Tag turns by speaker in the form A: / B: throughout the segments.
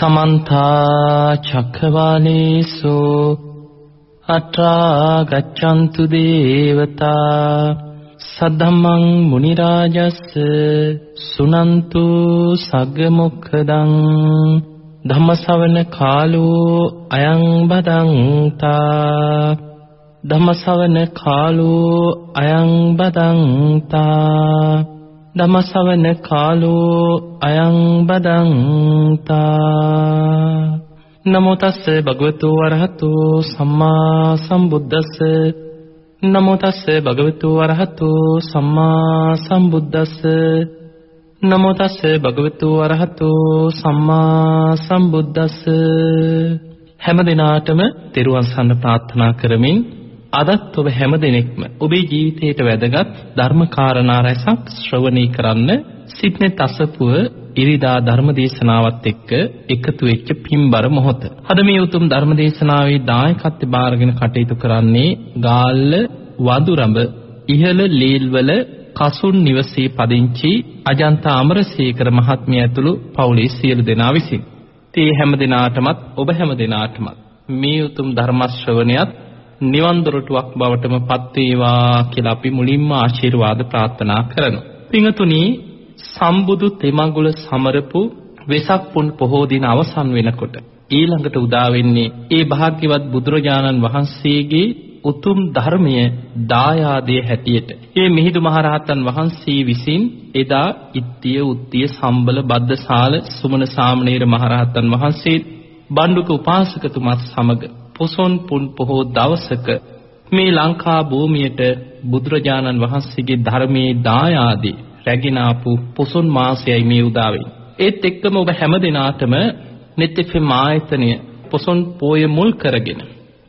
A: සමන්ත චක්කවාලේසු අත්‍රා ගච්ඡන්තු දේවතා සද්ධම්මං මුනි රාජස්ස සුනන්තු සග්ග මොක්ඛදං ධම්මසවන කාලෝ අයං බදන්තා ධම්මසවන කාලෝ අයං බදන්තා ධම්මසවන කාලෝ අයං බදන්තා. නමෝ තස්ස භගවතු වරහතු සම්මා සම්බුද්දස්ස. නමෝ තස්ස භගවතු වරහතු සම්මා සම්බුද්දස්ස. නමෝ තස්ස භගවතු වරහතු සම්මා සම්බුද්දස්ස. හැම දිනාටම තෙරුවන් සරණ ප්‍රාර්ථනා කරමින් අදත් ඔබ හැම දිනෙකම ඔබේ ජීවිතයට වැදගත් ධර්ම කාරණා රැසක් ශ්‍රවණය කරන්න සිට්නෙත් අසපුව ඉරිදා ධර්ම දේශනාවත් එක්ක එකතු වෙච්ච පින්බර මොහොත. අද මේ උතුම් ධර්ම දේශනාවේ දායකත්ව බාරගෙන කටයුතු කරන්නේ ගාල්ල වදුරඹ ඉහළ ලීල්වල කසුන් නිවසේ පදිංචි අජන්ත අමරසේකර මහත්මිය ඇතුළු පවුලේ සියලු දෙනා විසින්. තේ හැම දිනාටමත් ඔබ හැම දිනාටමත් මේ උතුම් ධර්ම ශ්‍රවණයත් නිවන් දොරටුවක් බවටම පත් වේවා කියලා අපි මුලින්ම ආශිර්වාද ප්‍රාර්ථනා කරනවා. පින්තුනි සම්බුදු තෙමඟුල සමරපු වෙසක් පුන් පොහෝ දින අවසන් වෙනකොට ඊළඟට උදා වෙන්නේ ඒ භාග්‍යවත් බුදුරජාණන් වහන්සේගේ උතුම් ධර්මය දායාදයේ හැටියට. ඒ මිහිඳු මහරහතන් වහන්සේ විසින් එදා ඉත්තිය උත්තිය සම්බල බද්දසාල සුමන සාමණේර මහරහතන් වහන්සේ බණ්ඩුක උපාසකතුමත් සමග පොසොන් පුන් පොහෝ දවසක මේ ලංකා භූමියට බුදුරජාණන් වහන්සේගේ ධර්මයේ දායාදී රැගෙන ආපු පොසොන් මාසයයි මේ උදා ඒත් එක්කම ඔබ හැමදෙනාටම නෙත්ෙෆෙම් ආයතනය පොසොන් පෝය මුල් කරගෙන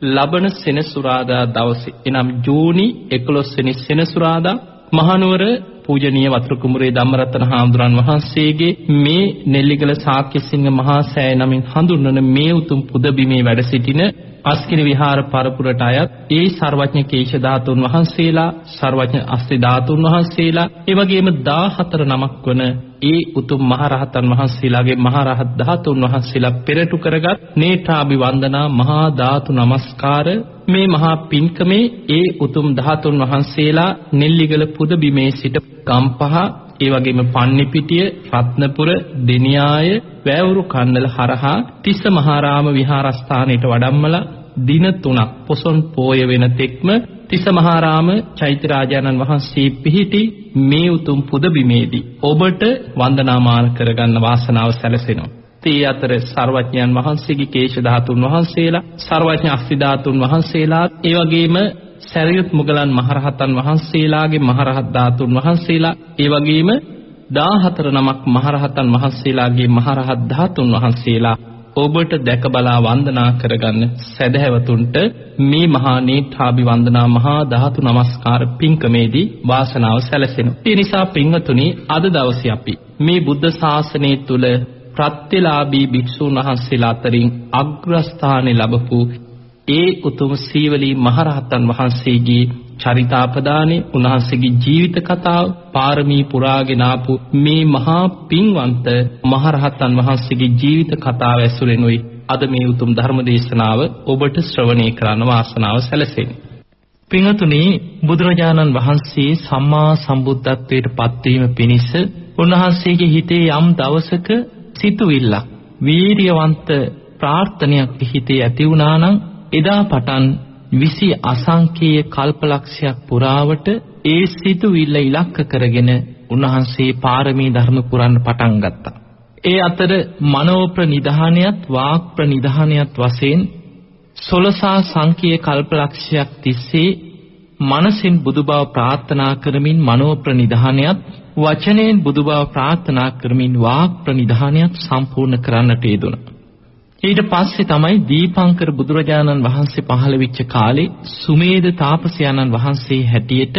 A: ලබන සෙනසුරාදා දවසේ එනම් ජූනි 11 වෙනි සෙනසුරාදා මහනුවර පූජනීය වතුරු කුඹුරේ ධම්මරතන හාමුදුරන් වහන්සේගේ මේ නෙල්ලිගල ශාක්‍යසිංහ මහා සෑය නමින් හඳුන්වන මේ උතුම් පුදබිමේ වැඩ සිටින අස්කිරි විහාර පරපුරට අයත් ඒ සර්වඥ කේශ ධාතුන් වහන්සේලා සර්වඥ අස්ති ධාතුන් වහන්සේලා ඒ වගේම 14 නමක් වන ඒ උතුම් මහරහතන් වහන්සේලාගේ මහරහත් ධාතුන් වහන්සේලා පෙරටු කරගත් නේත්‍රාභි වන්දනා මහා ධාතු නමස්කාර මේ මහා පින්කමේ ඒ උතුම් ධාතුන් වහන්සේලා නෙල්ලිගල පුද බිමේ සිට ගම්පහ ඒ වගේම පන්නිපිටිය රත්නපුර දෙනියාය වැවුරු කන්නල හරහා තිස්ස මහාරාම විහාරස්ථානයට වඩම්මලා දින 3ක් පොසොන් පෝය වෙන තෙක්ම තිස්ස මහාරාම චෛත්‍ය රාජානන් වහන්සේ පිහිටි මේ උතුම් පුද බිමේදී ඔබට වන්දනාමාන කරගන්න වාසනාව සැලසෙනවා. ඒ අතර සර්වඥයන් වහන්සේගේ කේශ ධාතුන් වහන්සේලා, සර්වඥ අස්ති ධාතුන් වහන්සේලා, ඒ වගේම සරියුත් මුගලන් මහරහතන් වහන්සේලාගේ මහරහත් ධාතුන් වහන්සේලා ඒ වගේම 14 නමක් මහරහතන් වහන්සේලාගේ මහරහත් ධාතුන් වහන්සේලා ඔබට දැක බලා වන්දනා කරගන්න සදහැවතුන්ට මේ මහා නේත්‍රාභි වන්දනා මහා ධාතු නමස්කාර පින්කමේදී වාසනාව සැලසෙනවා. ඒ නිසා පින්වතුනි අද දවසේ අපි මේ බුද්ධ ශාසනය තුල ප්‍රත්‍යලාභී භික්ෂුන් වහන්සේලා අතරින් අග්‍රස්ථානෙ ලැබපු ඒ උතුම් සීවලී මහරහතන් වහන්සේගේ චරිතාපදානෙ උන්වහන්සේගේ ජීවිත කතාව පාරමී පුරාගෙන ආපු මේ මහා පින්වන්ත මහරහතන් වහන්සේගේ ජීවිත කතාව ඇසුරෙනුයි අද මේ උතුම් ධර්ම දේශනාව ඔබට ශ්‍රවණය කරන්න වාසනාව සැලසෙන්නේ. පින්වතුනි බුදුරජාණන් වහන්සේ සම්මා සම්බුද්ධත්වයට පත්වීම පිණිස උන්වහන්සේගේ හිතේ යම් දවසක සිතුවිල්ලක් වීරියවන්ත ප්‍රාර්ථනයක් හිතේ ඇති වුණා නම් එදා පටන් විසි අසංකේය කල්පලක්ෂයක් පුරාවට ඒ සිතුවිල්ල ඉලක්ක කරගෙන උන්වහන්සේ පාරමී ධර්ම පුරන්න පටන් ගත්තා. ඒ අතර මනෝ ප්‍රනිධානයත් වාක් ප්‍රනිධානයත් වශයෙන් සොලසා සංකේය කල්පලක්ෂයක් තිස්සේ මනසින් බුදුබව ප්‍රාර්ථනා කරමින් මනෝ ප්‍රනිධානයත් වචනයෙන් බුදුබව ප්‍රාර්ථනා කරමින් වාක් ප්‍රනිධානයත් සම්පූර්ණ කරන්නට යෙදුණා. ඊට පස්සේ තමයි දීපංකර බුදුරජාණන් වහන්සේ පහළ වෙච්ච කාලේ සුමේද තාපසයන්න් වහන්සේ හැටියට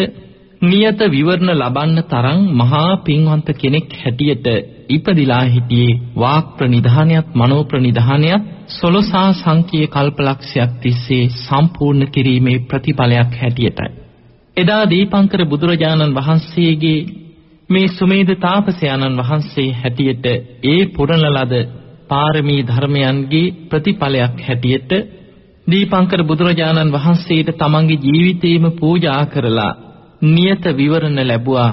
A: නියත විවරණ ලබන්න තරම් මහා පින්වන්ත කෙනෙක් හැටියට ඉපදිලා හිටියේ වාක් ප්‍රනිධානයත් මනෝ ප්‍රනිධානයත් සොලසා සංකීය කල්පලක්ෂයක් තිස්සේ සම්පූර්ණ කිරීමේ ප්‍රතිඵලයක් හැටියටයි. එදා දීපංකර බුදුරජාණන් වහන්සේගේ මේ සුමේද තාපසයන්න් වහන්සේ හැටියට ඒ පුරණ ලද
B: පාරමී ධර්මයන්ගේ ප්‍රතිඵලයක් හැටියට දීපංකර බුදුරජාණන් වහන්සේට තමන්ගේ ජීවිතේම පූජා කරලා නියත විවරණ ලැබුවා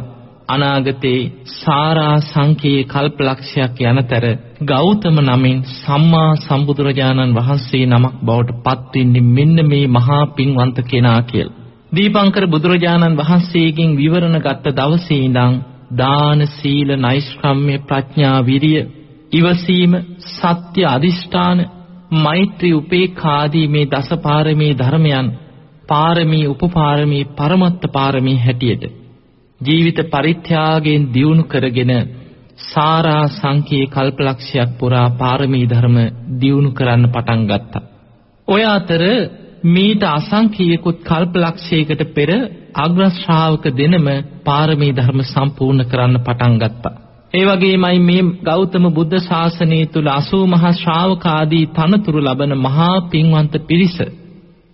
B: අනාගතේ සාරා සංකේ කල්පලක්ෂයක් යනතර ගෞතම නමින් සම්මා සම්බුදුරජාණන් වහන්සේ නමක් බවට පත් වෙන්නේ මෙන්න මේ මහා පින්වන්ත කෙනා කියලා. දීපංකර බුදුරජාණන් වහන්සේගෙන් විවරණ ගත්ත දවසේ ඉඳන් දාන සීල නෛෂ්ක්‍රම්‍ය ප්‍රඥා විරිය ඉවසීම සත්‍ය අදිෂ්ඨාන මෛත්‍රී උපේක්ඛාදී මේ දසපාරමී ධර්මයන් පාරමී උපපාරමී පරමත්ත පාරමී හැටියට ජීවිත පරිත්‍යාගයෙන් දියුණු කරගෙන සාරා සංකේ කල්පලක්ෂයක් පුරා පාරමී ධර්ම දියුණු කරන්න පටන් ගත්තා. ඔය අතර මීට අසංකීයකුත් කල්පලක්ෂයකට පෙර අග්‍ර ශ්‍රාවක දෙනම පාරමී ධර්ම සම්පූර්ණ කරන්න පටන් ගත්තා. ඒ වගේමයි මේ ගෞතම බුද්ධ ශාසනය තුල 80 මහා ශ්‍රාවකාදී තනතුරු ලබන මහා පින්වන්ත පිරිස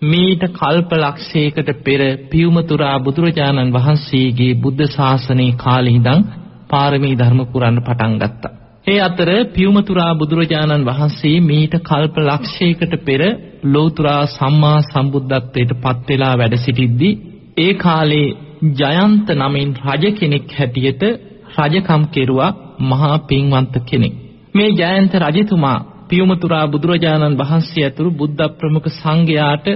B: මීට කල්පලක්ෂයකට පෙර පියුමතුරා බුදුරජාණන් වහන්සේගේ බුද්ධ ශාසනයේ කාලේ ඉඳන් පාරමී ධර්ම පුරන්න පටන් ගත්තා. ඒ අතර පියුමතුරා බුදුරජාණන් වහන්සේ මීට කල්පලක්ෂයකට පෙර ලෝතර සම්මා සම්බුද්ධත්වයට පත් වෙලා වැඩ සිටිද්දී ඒ කාලේ ජයන්ත නමින් රජ කෙනෙක් හැටියට රජකම් කෙරුවා මහා පින්වන්ත කෙනෙක්. මේ ජයන්ත රජතුමා පියුමතුරා බුදුරජාණන් වහන්සේ ඇතුළු බුද්ධ ප්‍රමුඛ සංඝයාට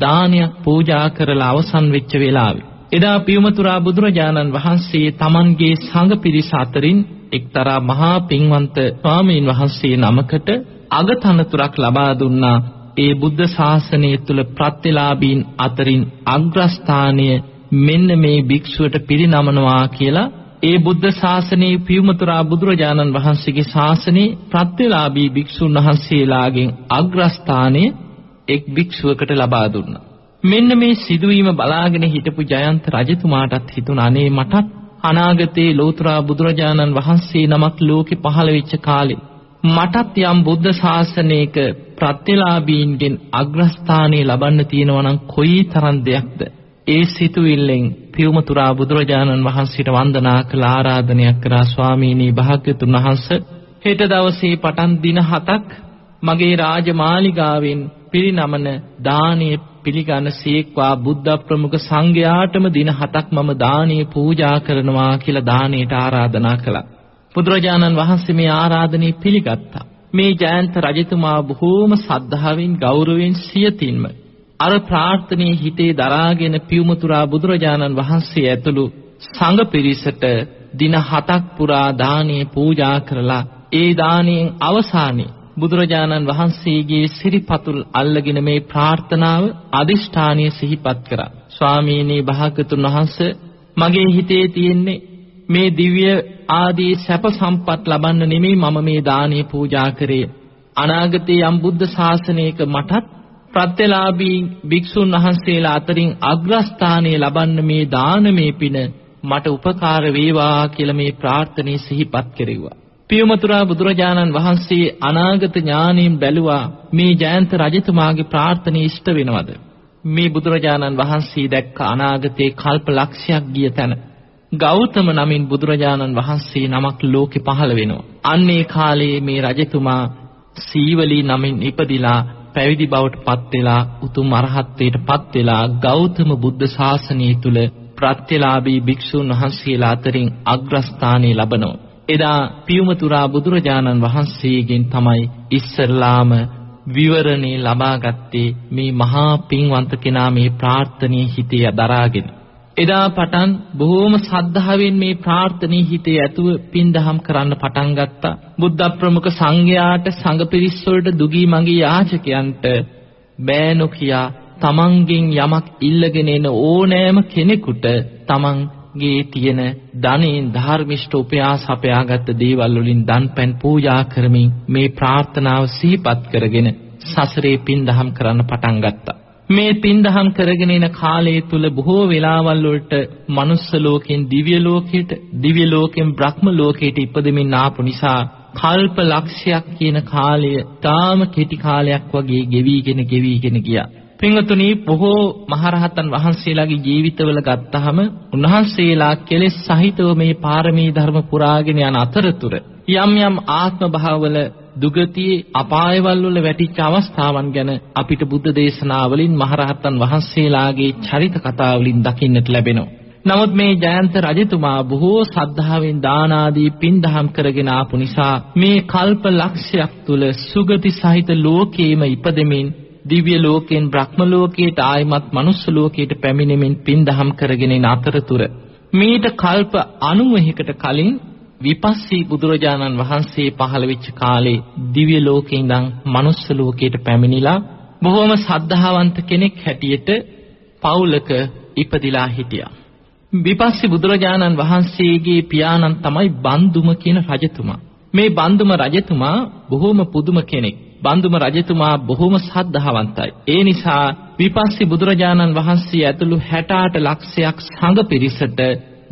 B: දානයක් පූජා කරලා අවසන් වෙච්ච වෙලාවේ එදා පියුමතුරා බුදුරජාණන් වහන්සේ Tamanගේ සංඝ පිරිස අතරින් එක්තරා මහා පින්වන්ත ස්වාමීන් වහන්සේ නමකට අගතනතුරක් ලබා දුන්නා ඒ බුද්ධ ශාසනය තුල ප්‍රත්‍යලාභීන් අතරින් අග්‍රස්ථානය මෙන්න මේ භික්ෂුවට පිරිනමනවා කියලා ඒ බුද්ධ ශාසනයේ පියුමතුරා බුදුරජාණන් වහන්සේගේ ශාසනයේ ප්‍රත්‍යලාභී භික්ෂුන් වහන්සේලාගෙන් අග්‍රස්ථානය එක් භික්ෂුවකට ලබා දුන්නා. මෙන්න මේ සිදුවීම බලාගෙන හිටපු ජයන්ත රජතුමාටත් හිතුණා අනේ මටත් අනාගතේ ලෝතුරා බුදුරජාණන් වහන්සේ නමක් ලෝකේ පහළ වෙච්ච කාලේ මටත් යම් බුද්ධ ශාසනයක ප්‍රත්‍යලාභීන්ගෙන් අග්‍රස්ථානය ලබන්න තියෙනවා නම් කොයි තරම් දෙයක්ද ඒ සිතුවිල්ලෙන් පියුමතුරා බුදුරජාණන් වහන්සේට වන්දනා කළ ආරාධනයක් කරා ස්වාමීනි භාග්‍යතුන් වහන්සේ හෙට දවසේ පටන් දින 7ක් මගේ රාජමාලිගාවෙන් පිරිනමන දානීය පිළිගන්න සීක්වා බුද්ධ ප්‍රමුඛ සංඝයාටම දින 7ක් මම දානීය පූජා කරනවා කියලා දානීයට ආරාධනා කළා. බුදුරජාණන් වහන්සේ මේ ආරාධනය පිළිගත්තා. මේ ජයන්ත රජතුමා බොහෝම සද්ධාවෙන් ගෞරවයෙන් සියතින්ම අර ප්‍රාර්ථනීය හිතේ දරාගෙන පියුමතුරා බුදුරජාණන් වහන්සේ ඇතුළු සංඝ පිරිසට දින 7ක් පුරා දානීය පූජා කරලා ඒ දානයෙන් අවසානයේ බුදුරජාණන් වහන්සේගේ සිරිපතුල් අල්ලගෙන මේ ප්‍රාර්ථනාව අදිෂ්ඨානීය සිහිපත් කරා. ස්වාමීනි භාගතුන් වහන්සේ මගේ හිතේ තියෙන්නේ මේ දිව්‍ය ආදී සැප සම්පත් ලබන්න නෙමෙයි මම මේ දානීය පූජා කරේ. අනාගතයේ යම් බුද්ධ ශාසනයක මටත් ප්‍රත්‍යලාභී භික්ෂුන් වහන්සේලා අතරින් අග්‍රස්ථානීය ලබන්න මේ දානමේ පින මට උපකාර වේවා කියලා මේ ප්‍රාර්ථනාවේ සිහිපත් කෙරෙව්වා. පියමතුරා බුදුරජාණන් වහන්සේ අනාගත ඥාණයෙන් බැලුවා මේ ජයන්ත රජතුමාගේ ප්‍රාර්ථනාව ඉෂ්ට වෙනවද? මේ බුදුරජාණන් වහන්සේ දැක්ක අනාගතේ කල්ප ලක්ෂයක් ගිය තැන ගෞතම නමින් බුදුරජාණන් වහන්සේ නමක් ලෝකෙ පහළ වෙනවා. අන්නේ කාලයේ මේ රජතුමා සීවලී නමින් ඉපදිලා පැවිදි බවට පත් වෙලා උතුම් අරහත්ත්වයට පත් වෙලා ගෞතම බුද්ධ ශාසනය තුල ප්‍රත්‍යලාභී භික්ෂුන් වහන්සේලා අතරින් අග්‍රස්ථානය ලබනවා. එදා පියුමතුරා බුදුරජාණන් වහන්සේගෙන් තමයි ඉස්සරලාම විවරණේ ලබාගත්තේ මේ මහා පින්වන්ත කෙනා මේ ප්‍රාර්ථනීය හිතේ දරාගෙන එදා පටන් බොහෝම සද්ධාවෙන් මේ ප්‍රාර්ථනීය හිතේ ඇතුව පින්දහම් කරන්න පටන් ගත්තා. බුද්ධ ප්‍රමුඛ සංඝයාට සංඝ පිරිස් වලට දුගී මඟී යාචකයන්ට බෑ නොකියා තමන්ගෙන් යමක් ඉල්ලගෙන එන ඕනෑම කෙනෙකුට තමන්ගේ තියෙන ධනෙන් ධර්මිෂ්ඨ උපයාස අපයාගත් දේවල් වලින් දන්පැන් පූජා කරමින් මේ ප්‍රාර්ථනාව සිහිපත් කරගෙන සසරේ පින්දහම් කරන්න පටන් ගත්තා. මේ පින්දහම් කරගෙන යන කාලය තුල බොහෝ වෙලාවල් වලට මනුස්ස ලෝකෙන් දිව්‍ය ලෝකයට දිව්‍ය ලෝකෙන් බ්‍රහ්ම ලෝකයට ඉපදෙමින් ආපු නිසා කල්ප ලක්ෂයක් කියන කාලය තාම කෙටි කාලයක් වගේ ගෙවිගෙන ගෙවිගෙන ගියා. පින්වතුනි බොහෝ මහරහතන් වහන්සේලාගේ ජීවිතවල ගත්තහම උන්වහන්සේලා කෙලෙස් සහිතව මේ පාරමී ධර්ම පුරාගෙන යන අතරතුර යම් යම් ආත්ම භාවවල දුගතියේ අපායවල වල වැටිච්ච අවස්ථාවන් ගැන අපිට බුද්ධ දේශනාවලින් මහරහතන් වහන්සේලාගේ චරිත කතාවලින් දකින්නට ලැබෙනවා. නමුත් මේ ජයන්ත රජතුමා බොහෝ සද්ධාවෙන් දාන ආදී පින්දහම් කරගෙන ආපු නිසා මේ කල්ප ලක්ෂයක් තුල සුගති සහිත ලෝකයේම ඉපදෙමින් දිව්‍ය ලෝකයෙන් බ්‍රහ්ම ලෝකයට ආයමත් මනුස්ස ලෝකයට පැමිණෙමින් පින්දහම් කරගෙන ඉන අතරතුර මීට කල්ප 91කට කලින් විපස්සී බුදුරජාණන් වහන්සේ පහළ වෙච්ච කාලේ දිව්‍ය ලෝකේ ඉඳන් මනුස්ස ලෝකයට පැමිණිලා බොහොම සද්ධාවන්ත කෙනෙක් හැටියට පවුලක ඉපදිලා හිටියා. විපස්සී බුදුරජාණන් වහන්සේගේ පියාණන් තමයි බන්දුම කියන රජතුමා. මේ බන්දුම රජතුමා බොහොම පුදුම කෙනෙක්. බන්දුම රජතුමා බොහොම සද්ධාවන්තයි. ඒ නිසා විපස්සී බුදුරජාණන් වහන්සේ ඇතුළු 68 ලක්ෂයක් සංඝ පිරිසට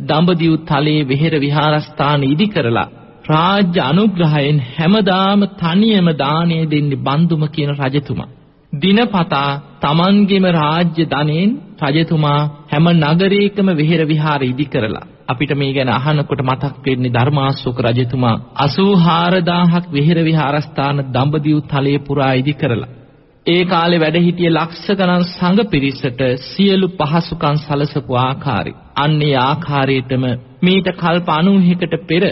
B: දඹදිව් තලයේ විහෙර විහාරස්ථාන ඉදි කරලා රාජ්‍ය අනුග්‍රහයෙන් හැමදාම තනියම දාණය දෙන්නේ බන්දුම කියන රජතුමා. දිනපතා තමන්ගේම රාජ්‍ය ධනෙන් රජතුමා හැම නගරයකම විහෙර විහාර ඉදි කරලා අපිට මේ ගැන අහනකොට මතක් වෙන්නේ ධර්මාශෝක රජතුමා 84000ක් විහෙර විහාරස්ථාන දඹදිව් තලයේ පුරා ඉදි කරලා. ඒ කාලේ වැඩ සිටිය ලක්ෂ ගණන් සංඝ පිරිසට සියලු පහසුකම් සලසපු ආකාරي අන්නේ ආකාරයටම මීට කල්ප 90කට පෙර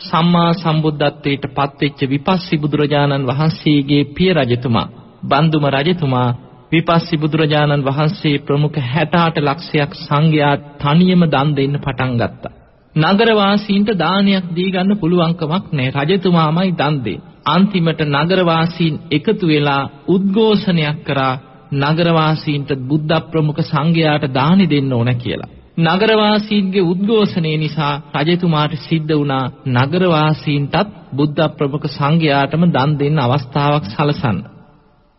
B: සම්මා සම්බුද්ධත්වයට පත්වෙච්ච විපස්සී බුදුරජාණන් වහන්සේගේ පිය රජතුමා බන්දුම රජතුමා විපස්සී බුදුරජාණන් වහන්සේ ප්‍රමුඛ 68 ලක්ෂයක් සංඝයා තනියම දන් දෙන්න පටන් ගත්තා. නගර වාසීන්ට දානයක් දී ගන්න පුළුවන්කමක් නැහැ. රජතුමාමයි දන් දෙන්නේ. අන්තිමට නගර වාසීන් එකතු වෙලා උද්ඝෝෂණයක් කරා නගර වාසීන්ට බුද්ධ ප්‍රමුඛ සංඝයාට දානි දෙන්න ඕන කියලා. නගර වාසීන්ගේ උද්ඝෝෂණය නිසා රජතුමාට සිද්ධ වුණා නගර වාසීන්ටත් බුද්ධ ප්‍රමුඛ සංඝයාටම දන් දෙන්න අවස්ථාවක් සලසන්න.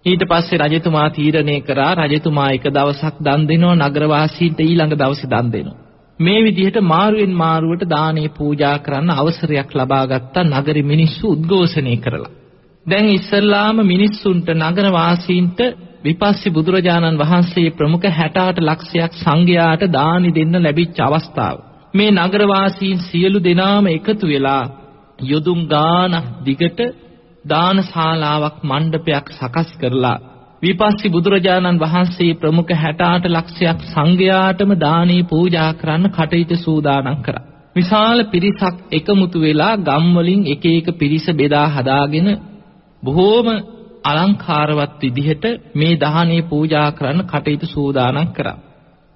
B: ඊට පස්සේ රජතුමා තීරණය කරා රජතුමා එක දවසක් දන් දෙනවා නගරවාසීන්ට ඊළඟ දවසේ දන් දෙනවා. මේ විදිහට මාරුවෙන් මාරුවට දානේ පූජා කරන්න අවසරයක් ලබා ගත්තා නගරෙ මිනිස්සු උද්ඝෝෂණය කරලා. දැන් ඉස්සල්ලාම මිනිස්සුන්ට නගරවාසීන්ට විපස්සී බුදුරජාණන් වහන්සේ ප්‍රමුඛ 68 ලක්ෂයක් සංඝයාට දානි දෙන්න ලැබිච්ච අවස්ථාව. මේ නගරවාසීන් සියලු දෙනාම එකතු වෙලා යොදුන් ගානක් දිගට දානශාලාවක් මණ්ඩපයක් සකස් කරලා විපස්සී බුදුරජාණන් වහන්සේ ප්‍රමුඛ 68 ලක්ෂයක් සංඝයාටම දානේ පූජා කරන්න කටයුතු සූදානම් කරා. විශාල පිරිසක් එකමුතු වෙලා ගම් වලින් එක එක පිරිස බෙදා හදාගෙන බොහෝම අලංකාරවත් විදිහට මේ දහනේ පූජා කරන්න කටයුතු සූදානම් කරා.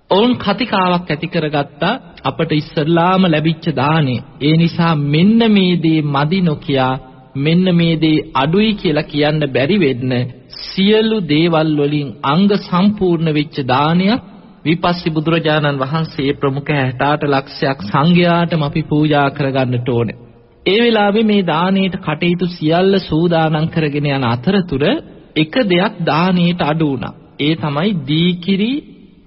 B: ඔවුන් කතිකාවක් ඇති කරගත්තා අපට ඉස්සල්ලාම ලැබිච්ච දානේ. ඒ නිසා මෙන්න මේ දේ මදි නොකියා මෙන්න මේ දේ අඩුයි කියලා කියන්න බැරි වෙන්න සියලු දේවල් වලින් අංග සම්පූර්ණ වෙච්ච දානයක් විපස්සී බුදුරජාණන් වහන්සේ ප්‍රමුඛ 68 ලක්ෂයක් සංඝයාටම අපි පූජා කරගන්නට ඕනේ. ඒ වෙලාවේ මේ දානේට කටයුතු සියල්ල සූදානම් කරගෙන යන අතරතුර එක දෙයක් දානේට අඩු වුණා. ඒ තමයි දීකිරි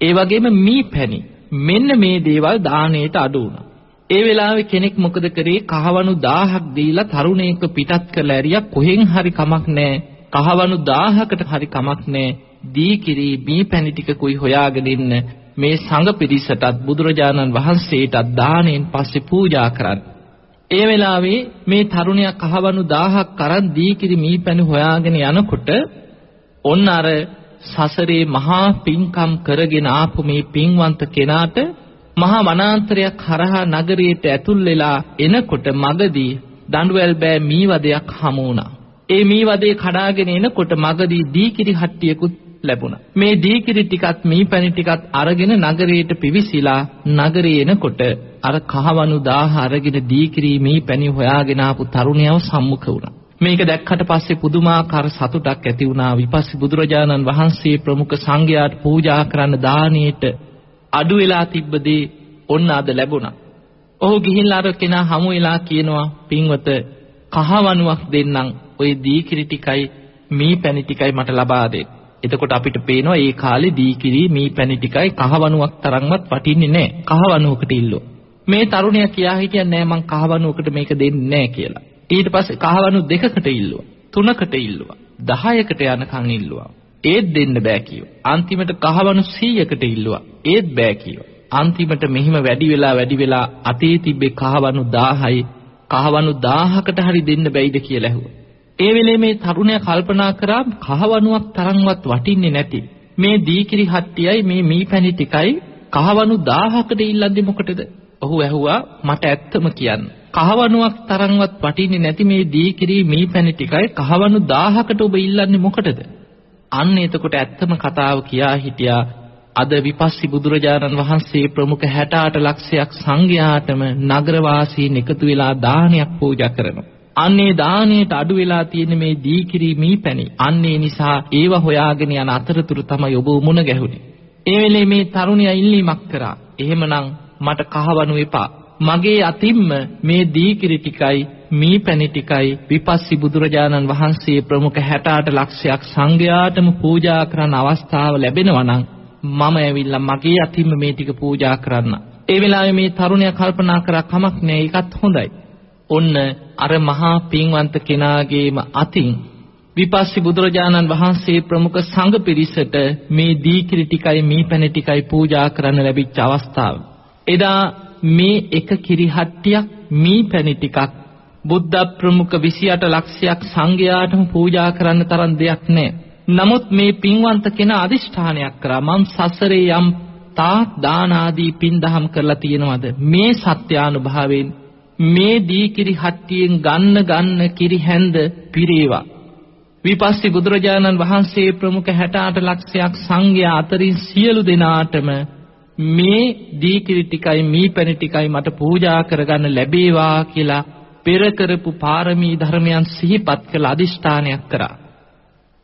B: ඒ වගේම මීපැණි. මෙන්න මේ දේවල් දානේට අඩු වුණා. ඒ වෙලාවේ කෙනෙක් මොකද කරේ? කහවණු 1000ක් දීලා තරුණයෙක් පිටත් කරලා ඇරියා. කොහෙන් හරි කමක් නැහැ. කහවණු 1000කට හරි කමක් නැහැ. දී කිරි මේ පැණි ටිකකුයි හොයාගෙන ඉන්න? මේ සංඝ පිරිසටත් බුදුරජාණන් වහන්සේටත් දාණයෙන් පස්සේ පූජා කරන්න. ඒ වෙලාවේ මේ තරුණයා කහවණු 1000ක් අරන් දී කිරි මේ පැණි හොයාගෙන යනකොට ඔන්න අර සසරේ මහා පිංකම් කරගෙන ආපු මේ පින්වන්ත කෙනාට මහා වනාන්තරයක් හරහා නගරයට ඇතුල් වෙලා එනකොට මගදී දඬුවැල් බෑ මීවදයක් හමු වුණා. ඒ මීවදේ කඩාගෙන එනකොට මගදී දීකිරි හට්ටියකුත් ලැබුණා. මේ දීකිරි ටිකත් මීපැණි ටිකත් අරගෙන නගරයට පිවිසිලා නගරේ එනකොට අර කහවණු 1000 අරගෙන දීකිරි මීපැණි හොයාගෙන ආපු තරුණයව සම්මුඛ වුණා. මේක දැක්කට පස්සේ පුදුමාකාර සතුටක් ඇති වුණා විපස්සී බුදුරජාණන් වහන්සේ ප්‍රමුඛ සංඝයාට පූජා කරන්න දානෙට අඩු වෙලා තිබ්බදී ඔන්න අද ලැබුණා. ඔහු ගිහිල්ලා අර කෙනා හමු වෙලා කියනවා පින්වත කහවණුවක් දෙන්නම් ওই දීකිරි ටිකයි මී පැණි ටිකයි මට ලබා දෙන්න. එතකොට අපිට පේනවා ඒ කාලේ දීකිරි මී පැණි ටිකයි කහවණුවක් තරම්වත් වටින්නේ නැහැ. කහවණුවකට ඉල්ලුවා. මේ තරුණයා කියා හිටියා නෑ මං කහවණුවකට මේක දෙන්නේ නෑ කියලා. ඊට පස්සේ කහවණු දෙකකට ඉල්ලුවා. තුනකට ඉල්ලුවා. 10කට යනකම් ඉල්ලුවා. ඒත් දෙන්න බෑ කිව්වා. අන්තිමට කහවණු 100කට ඉල්ලුවා. ඒත් බෑ කිව්වා. අන්තිමට මෙහිම වැඩි වෙලා වැඩි වෙලා අතේ තිබ්බේ කහවණු 1000යි කහවණු 1000කට හරි දෙන්න බැයිද කියලා ඇහුවා. ඒ වෙලේ මේ තරුණයා කල්පනා කරා කහවණුවක් තරම්වත් වටින්නේ නැති මේ දීකිරි හට්ටියයි මේ මීපැණි ටිකයි කහවණු 1000කට ඉල්ලන්නේ මොකටද? ඔහු ඇහුවා මට ඇත්තම කියන්න. කහවණුවක් තරම්වත් වටින්නේ නැති මේ දීකිරි මීපැණි ටිකයි කහවණු 1000කට ඔබ ඉල්ලන්නේ මොකටද? අන්න එතකොට ඇත්තම කතාව කියා හිටියා අද විපස්සී බුදුරජාණන් වහන්සේ ප්‍රමුඛ 68 ලක්ෂයක් සංඝයාටම නගරවාසීන් එකතු වෙලා දානයක් පූජා කරනවා. අන්නේ දාණයට අඩු වෙලා තියෙන මේ දීකිරි මීපැණි. අන්නේ නිසා ඒව හොයාගෙන යන අතරතුර තමයි ඔබ මුණ ගැහුනේ. ඒ වෙලේ මේ තරුණයා ඉල්ලීමක් කරා. එහෙමනම් මට කහවණු එපා. මගේ අතින්ම මේ දීකිරි ටිකයි මීපැණි ටිකයි විපස්සී බුදුරජාණන් වහන්සේ ප්‍රමුඛ 68 ලක්ෂයක් සංඝයාටම පූජා කරන අවස්ථාව ලැබෙනවා නම් මම ඇවිල්ලා මගේ අතින්ම මේ ටික පූජා කරන්න. ඒ වෙලාවේ මේ තරුණයා කල්පනා කරා කමක් නෑ ඒකත් හොඳයි. ඔන්න අර මහා පින්වන්ත කෙනාගේම අතින් විපස්සී බුදුරජාණන් වහන්සේ ප්‍රමුඛ සංඝ පිරිසට මේ දීකිරි ටිකයි මීපැණි ටිකයි පූජා කරන්න ලැබිච්ච අවස්ථාව. එදා මේ එක කිරිහට්ටියක් මීපැණි ටිකක් බුද්ධ ප්‍රමුඛ 28 ලක්ෂයක් සංඝයාටම පූජා කරන්න තරම් දෙයක් නැහැ. නමුත් මේ පින්වන්ත කෙනා අදිෂ්ඨානයක් කරා. මම සසරේ යම් තාක් දාන ආදී පින් දහම් කරලා තියෙනවද? මේ සත්‍යානුභාවයෙන් මේ දී කිරි හට්ටියෙන් ගන්න ගන්න කිරි හැඳ පිරේවා. විපස්සී බුදුරජාණන් වහන්සේ ප්‍රමුඛ 68 ලක්ෂයක් සංඝයා අතරින් සියලු දෙනාටම මේ දී කිරි ටිකයි මී පැණි ටිකයි මට පූජා කරගන්න ලැබේවා කියලා පෙර කරපු පාරමී ධර්මයන් සිහිපත් කළ අදිෂ්ඨානයක් කරා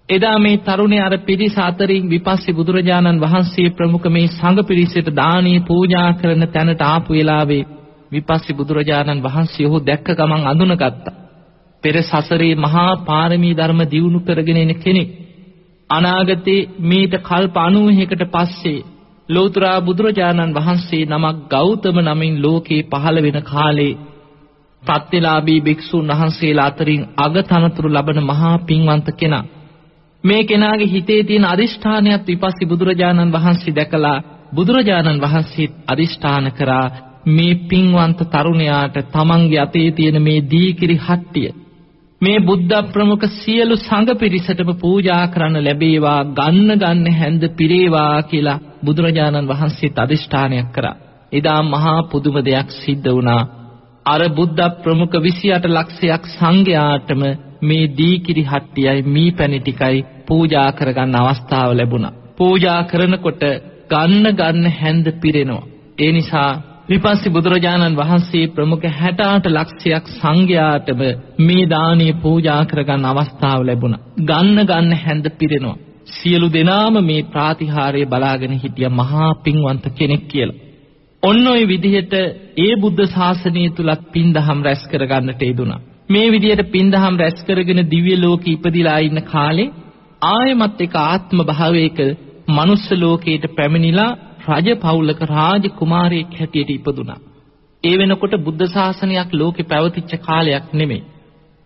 B: එදා මේ තරුණයා අර පිරිස අතරින් විපස්සී බුදුරජාණන් වහන්සේ ප්‍රමුඛ මේ සංඝ පිරිසට දානීය පූජා කරන තැනට ආපු වෙලාවේ විපස්සී බුදුරජාණන් වහන්සේ ඔහු දැක්ක ගමන් අඳුනගත්තා. පෙර සසරේ මහා පාරමී ධර්ම දියුණු කරගෙන එන කෙනෙක්. අනාගතේ මීට කල්ප 90කට පස්සේ ලෝතර බුදුරජාණන් වහන්සේ නමක් ගෞතම නමින් ලෝකේ පහළ වෙන කාලේ ප්‍රත්‍යලාභී භික්ෂුන් වහන්සේලා අතරින් අගතනතුරු ලබන මහා පින්වන්ත කෙනා මේ කෙනාගේ හිතේ තියෙන අදිෂ්ඨානයත් විපස්සී බුදුරජාණන් වහන්සේ දැකලා බුදුරජාණන් වහන්සේ අදිෂ්ඨාන කරා මේ පින්වන්ත තරුණයාට තමන්ගේ අතේ තියෙන මේ දීකිරි හට්ටිය මේ බුද්ධ ප්‍රමුඛ සියලු සංඝ පිරිසටම පූජා කරන්න ලැබේවා ගන්න ගන්න හැඳ පිරේවා කියලා බුදුරජාණන් වහන්සේත් අදිෂ්ඨානයක් කරා. එදා මහා පුදුම දෙයක් සිද්ධ වුණා. අර බුද්ධ ප්‍රමුඛ 28 ලක්ෂයක් සංඝයාටම මේ දීකිරි හට්ටියයි මී පැණි ටිකයි පූජා කරගන්න අවස්ථාව ලැබුණා. පූජා කරනකොට ගන්න ගන්න හැඳ පිරෙනවා. ඒ නිසා විපස්සී බුදුරජාණන් වහන්සේ ප්‍රමුඛ 68 ලක්ෂයක් සංඝයාටම මේ දානීය පූජා කරගන්න අවස්ථාව ලැබුණා. ගන්න ගන්න හැඳ පිරෙනවා. සියලු දෙනාම මේ ප්‍රාතිහාර්ය බලාගෙන හිටිය මහා පින්වන්ත කෙනෙක් කියලා. ඔන්න ඔය විදිහට ඒ බුද්ධ ශාසනය තුලත් පින්දහම් රැස් කරගන්නට යෙදුණා. මේ විදියට පින්දහම් රැස් කරගෙන දිව්‍ය ලෝකෙ ඉපදිලා ඉන්න කාලේ ආයමත් එක ආත්ම භාවයක මනුස්ස ලෝකයට පැමිණිලා රජ පවුලක රාජ කුමාරයෙක් හැටියට ඉපදුනා. ඒ වෙනකොට බුද්ධ ශාසනයක් ලෝකෙ පැවතිච්ච කාලයක් නෙමෙයි.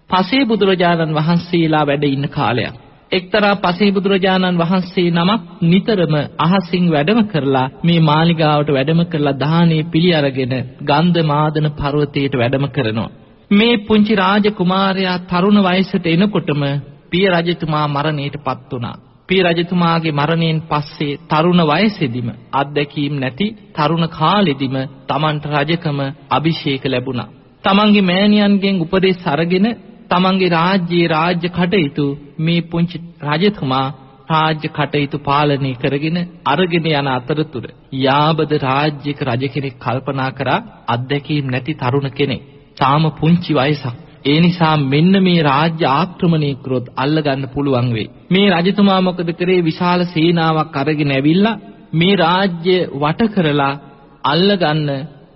B: පසේ බුදුරජාණන් වහන්සේලා වැඩ ඉන්න කාලයක්. එක්තරා පසේ බුදුරජාණන් වහන්සේ නමක් නිතරම අහසින් වැඩම කරලා මේ මාලිගාවට වැඩම කරලා දාහනේ පිළි අරගෙන ගන්ධ මාදන පර්වතයට වැඩම කරනවා. මේ පුංචි රාජකුමාරයා තරුණ වයසට එනකොටම පිය රජතුමා මරණයටපත් වුණා. පිය රජතුමාගේ මරණයෙන් පස්සේ තරුණ වයසේදීම අත්දැකීම් නැති තරුණ කාලෙදිම Tamanට රජකම අභිෂේක ලැබුණා. තමන්ගේ මෑණියන්ගෙන් උපදෙස් අරගෙන තමන්ගේ රාජ්‍යයේ රාජ්‍ය කටයුතු මේ පුංචි රජතුමා රාජ්‍ය කටයුතු පාලනය කරගෙන අරගෙන යන අතරතුර යාබද රාජ්‍යයක රජ කෙනෙක් කල්පනා කරා අත්දැකීම් නැති තරුණ කෙනෙක් තාම පුංචි වයසක්. ඒ නිසා මෙන්න මේ රාජ්‍ය ආක්‍රමණය කරොත් අල්ලගන්න පුළුවන් වෙයි. මේ රජතුමා මොකද කරේ විශාල සේනාවක් අරගෙන ඇවිල්ලා මේ රාජ්‍ය වට කරලා අල්ලගන්න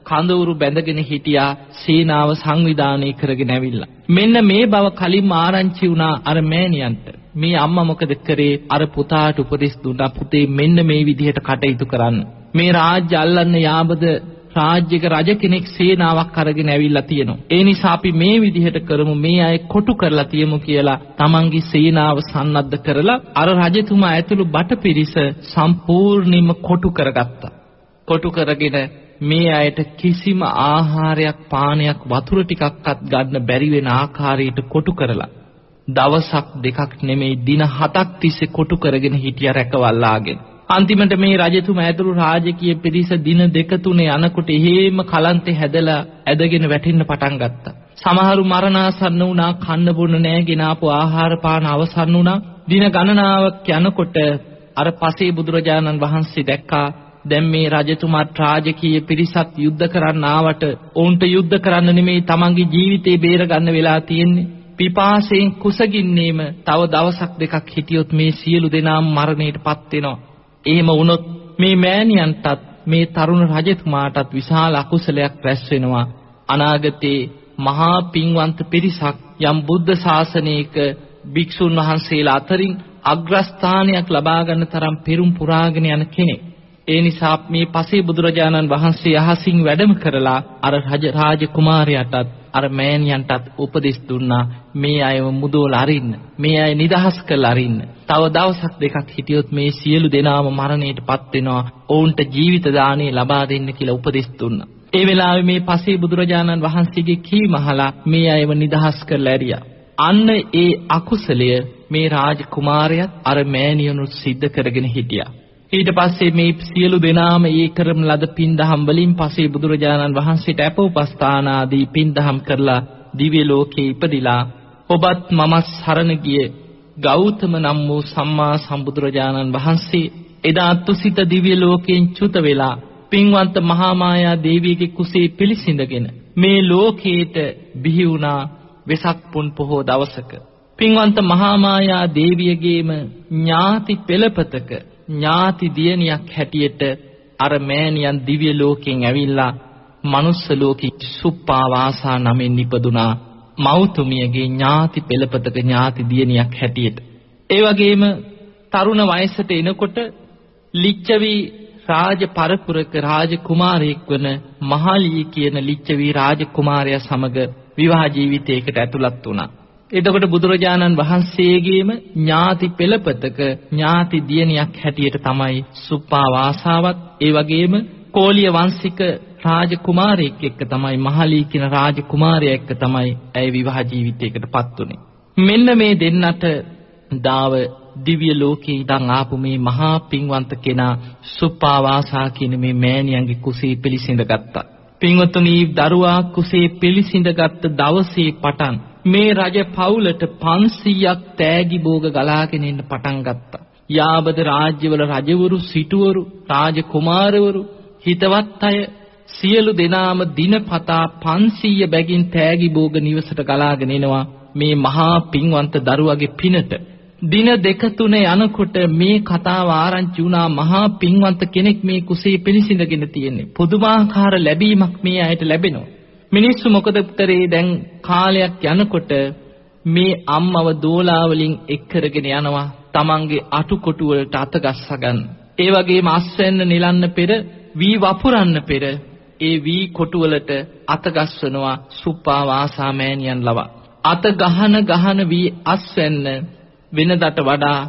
B: කඳවුරු බැඳගෙන හිටියා සේනාව සංවිධානය කරගෙන ඇවිල්ලා. මෙන්න මේ බව කලින්ම ආරංචි වුණා අර මෑණියන්ට. මේ අම්මා මොකද කරේ අර පුතාට උපදෙස් දුන්නා පුතේ මෙන්න මේ විදිහට කටයුතු කරන්න. මේ රාජ්‍ය අල්ලන්න යාබද රාජ්‍යක රජ කෙනෙක් සේනාවක් අරගෙන ඇවිල්ලා තියෙනවා. ඒ නිසා අපි මේ විදිහට කරමු මේ අය කොටු කරලා තියමු කියලා තමන්ගේ සේනාව සන්නද්ධ කරලා අර රජතුමා ඇතුළු බටපිරිස සම්පූර්ණයෙන්ම කොටු කරගත්තා. කොටු කරගෙන මේ අයට කිසිම ආහාරයක් පානයක් වතුර ටිකක්වත් ගන්න බැරි වෙන ආකාරයට කොටු කරලා දවසක් දෙකක් නෙමෙයි දින හතක් තිස්සේ කොටු කරගෙන හිටිය රැකවල්ලාගෙන. අන්තිමට මේ රජතුමා ඇතුළු රාජකීය පිරිස දින දෙක තුන යනකොට එහෙම කලන්තේ හැදලා ඇදගෙන වැටෙන්න පටන් ගත්තා. සමහරු මරණාසන්න වුණා කන්න බොන්න නෑ ගෙන ආපු ආහාර පාන අවසන් වුණා. දින ගණනාවක් යනකොට අර පසේ බුදුරජාණන් වහන්සේ දැක්කා දැන් මේ රජතුමාත් රාජකීය පිරිසත් යුද්ධ කරන්න ආවට ඔවුන්ට යුද්ධ කරන්න නෙමෙයි තමන්ගේ ජීවිතේ බේරගන්න වෙලා තියෙන්නේ. පිපාසයෙන් කුසගින්නේම තව දවසක් දෙකක් හිටියොත් මේ සියලු දෙනාම මරණයටපත් වෙනවා. එහෙම වුණොත් මේ මෑණියන්ටත් මේ තරුණ රජතුමාටත් විශාල අකුසලයක් රැස් වෙනවා. අනාගතේ මහා පින්වන්ත පිරිසක් යම් බුද්ධ ශාසනයක භික්ෂුන් වහන්සේලා අතරින් අග්‍රස්ථානයක් ලබා ගන්න තරම් පෙරම් පුරාගෙන යන කෙනෙක්. ඒ නිසා මේ පසේ බුදුරජාණන් වහන්සේ අහසින් වැඩම කරලා අර රජ රාජ කුමාරයාටත් අර මෑණියන්ටත් උපදෙස් දුන්නා මේ අයව මුදවලා අරින්න මේ අය නිදහස් කරලා අරින්න. තව දවසක් දෙකක් හිටියොත් මේ සියලු දෙනාම මරණයටපත් වෙනවා ඔවුන්ට ජීවිත දාණය ලබා දෙන්න කියලා උපදෙස් දුන්නා. ඒ වෙලාවේ මේ පසේ බුදුරජාණන් වහන්සේගේ කීම අහලා මේ අයව නිදහස් කරලා ඇරියා. අන්න ඒ අකුසලය මේ රාජ කුමාරයාත් අර මෑණියනුත් සිද්ධ කරගෙන හිටියා. ඊට පස්සේ මේ සියලු දෙනාම ඒ කරන ලද පින්දහම් වලින් පස්සේ බුදුරජාණන් වහන්සේට අපෝපස්ථාන ආදී පින්දහම් කරලා දිව්‍ය ලෝකේ ඉපදිලා ඔබත් මමත් සරණ ගිය ගෞතම නම් වූ සම්මා සම්බුදුරජාණන් වහන්සේ එදා තුසිත දිව්‍ය ලෝකයෙන් චුත වෙලා පින්වන්ත මහා මායා දේවියගේ කුසේ පිළිසිඳගෙන මේ ලෝකේට බිහි වුණා වෙසක් පුන් පොහෝ දවසක. පින්වන්ත මහා මායා දේවියගේම ඥාති පෙළපතක ඥාති දියණියක් හැටියට අර මෑණියන් දිව්‍ය ලෝකෙන් ඇවිල්ලා මනුස්ස ලෝකෙ සුප්පා වාසා නමින් නිපදුනා මෞතුමියගේ ඥාති පෙළපතක ඥාති දියණියක් හැටියට. ඒ වගේම තරුණ වයසට එනකොට ලිච්ඡවි රාජ පරපුරක රාජ කුමාරයෙක් වන මහලී කියන ලිච්ඡවි රාජ කුමාරයා සමග විවාහ ජීවිතයකට ඇතුළත් වුණා. එතකොට බුදුරජාණන් වහන්සේගේම ඥාති පෙළපතක ඥාති දියණියක් හැටියට තමයි සුප්පා වාසාවත් ඒ වගේම කෝලිය වංශික රාජකුමාරයෙක් එක්ක තමයි මහලී කියන රාජකුමාරයා එක්ක තමයි ඇය විවාහ ජීවිතයකටපත් උනේ. මෙන්න මේ දෙන්නට දාව දිව්‍ය ලෝකේ ඉඳන් ආපු මේ මහා පින්වන්ත කෙනා සුප්පා වාසා කියන මේ මෑණියන්ගේ කුසේ පිළිසිඳ ගත්තා. පින්වතුනි දරුවා කුසේ පිළිසිඳගත් දවසේ පටන් මේ රජ පවුලට 500ක් තෑගි භෝග ගලාගෙන එන්න පටන් ගත්තා. යාබද රාජ්‍යවල රජවරු, සිටුවරු, රාජකුමාරවරු, හිතවත් අය සියලු දෙනාම දිනපතා 500 බැගින් තෑගි භෝග නිවසට ගලාගෙන එනවා මේ මහා පින්වන්ත දරුවගේ පිනට. දින දෙක තුන යනකොට මේ කතාව ආරංචි වුණා මහා පින්වන්ත කෙනෙක් මේ කුසේ පිළිසිඳගෙන තියෙන්නේ. පුදුමාකාර ලැබීමක් මේ අයට ලැබෙනවා. මිනිස්සු මොකද කරේ දැන් කාලයක් යනකොට මේ අම්මව දෝලා වලින් එක් කරගෙන යනවා තමන්ගේ අටුකොටු වලට අත ගස්ස ගන්න. ඒ වගේම අස්වැන්න නිලන්න පෙර වී වපුරන්න පෙර ඒ වී කොටු වලට අත ගස්වනවා සුප්පා වාසා මෑණියන් ලවා. අත ගහන ගහන වී අස්වැන්න වෙනදට වඩා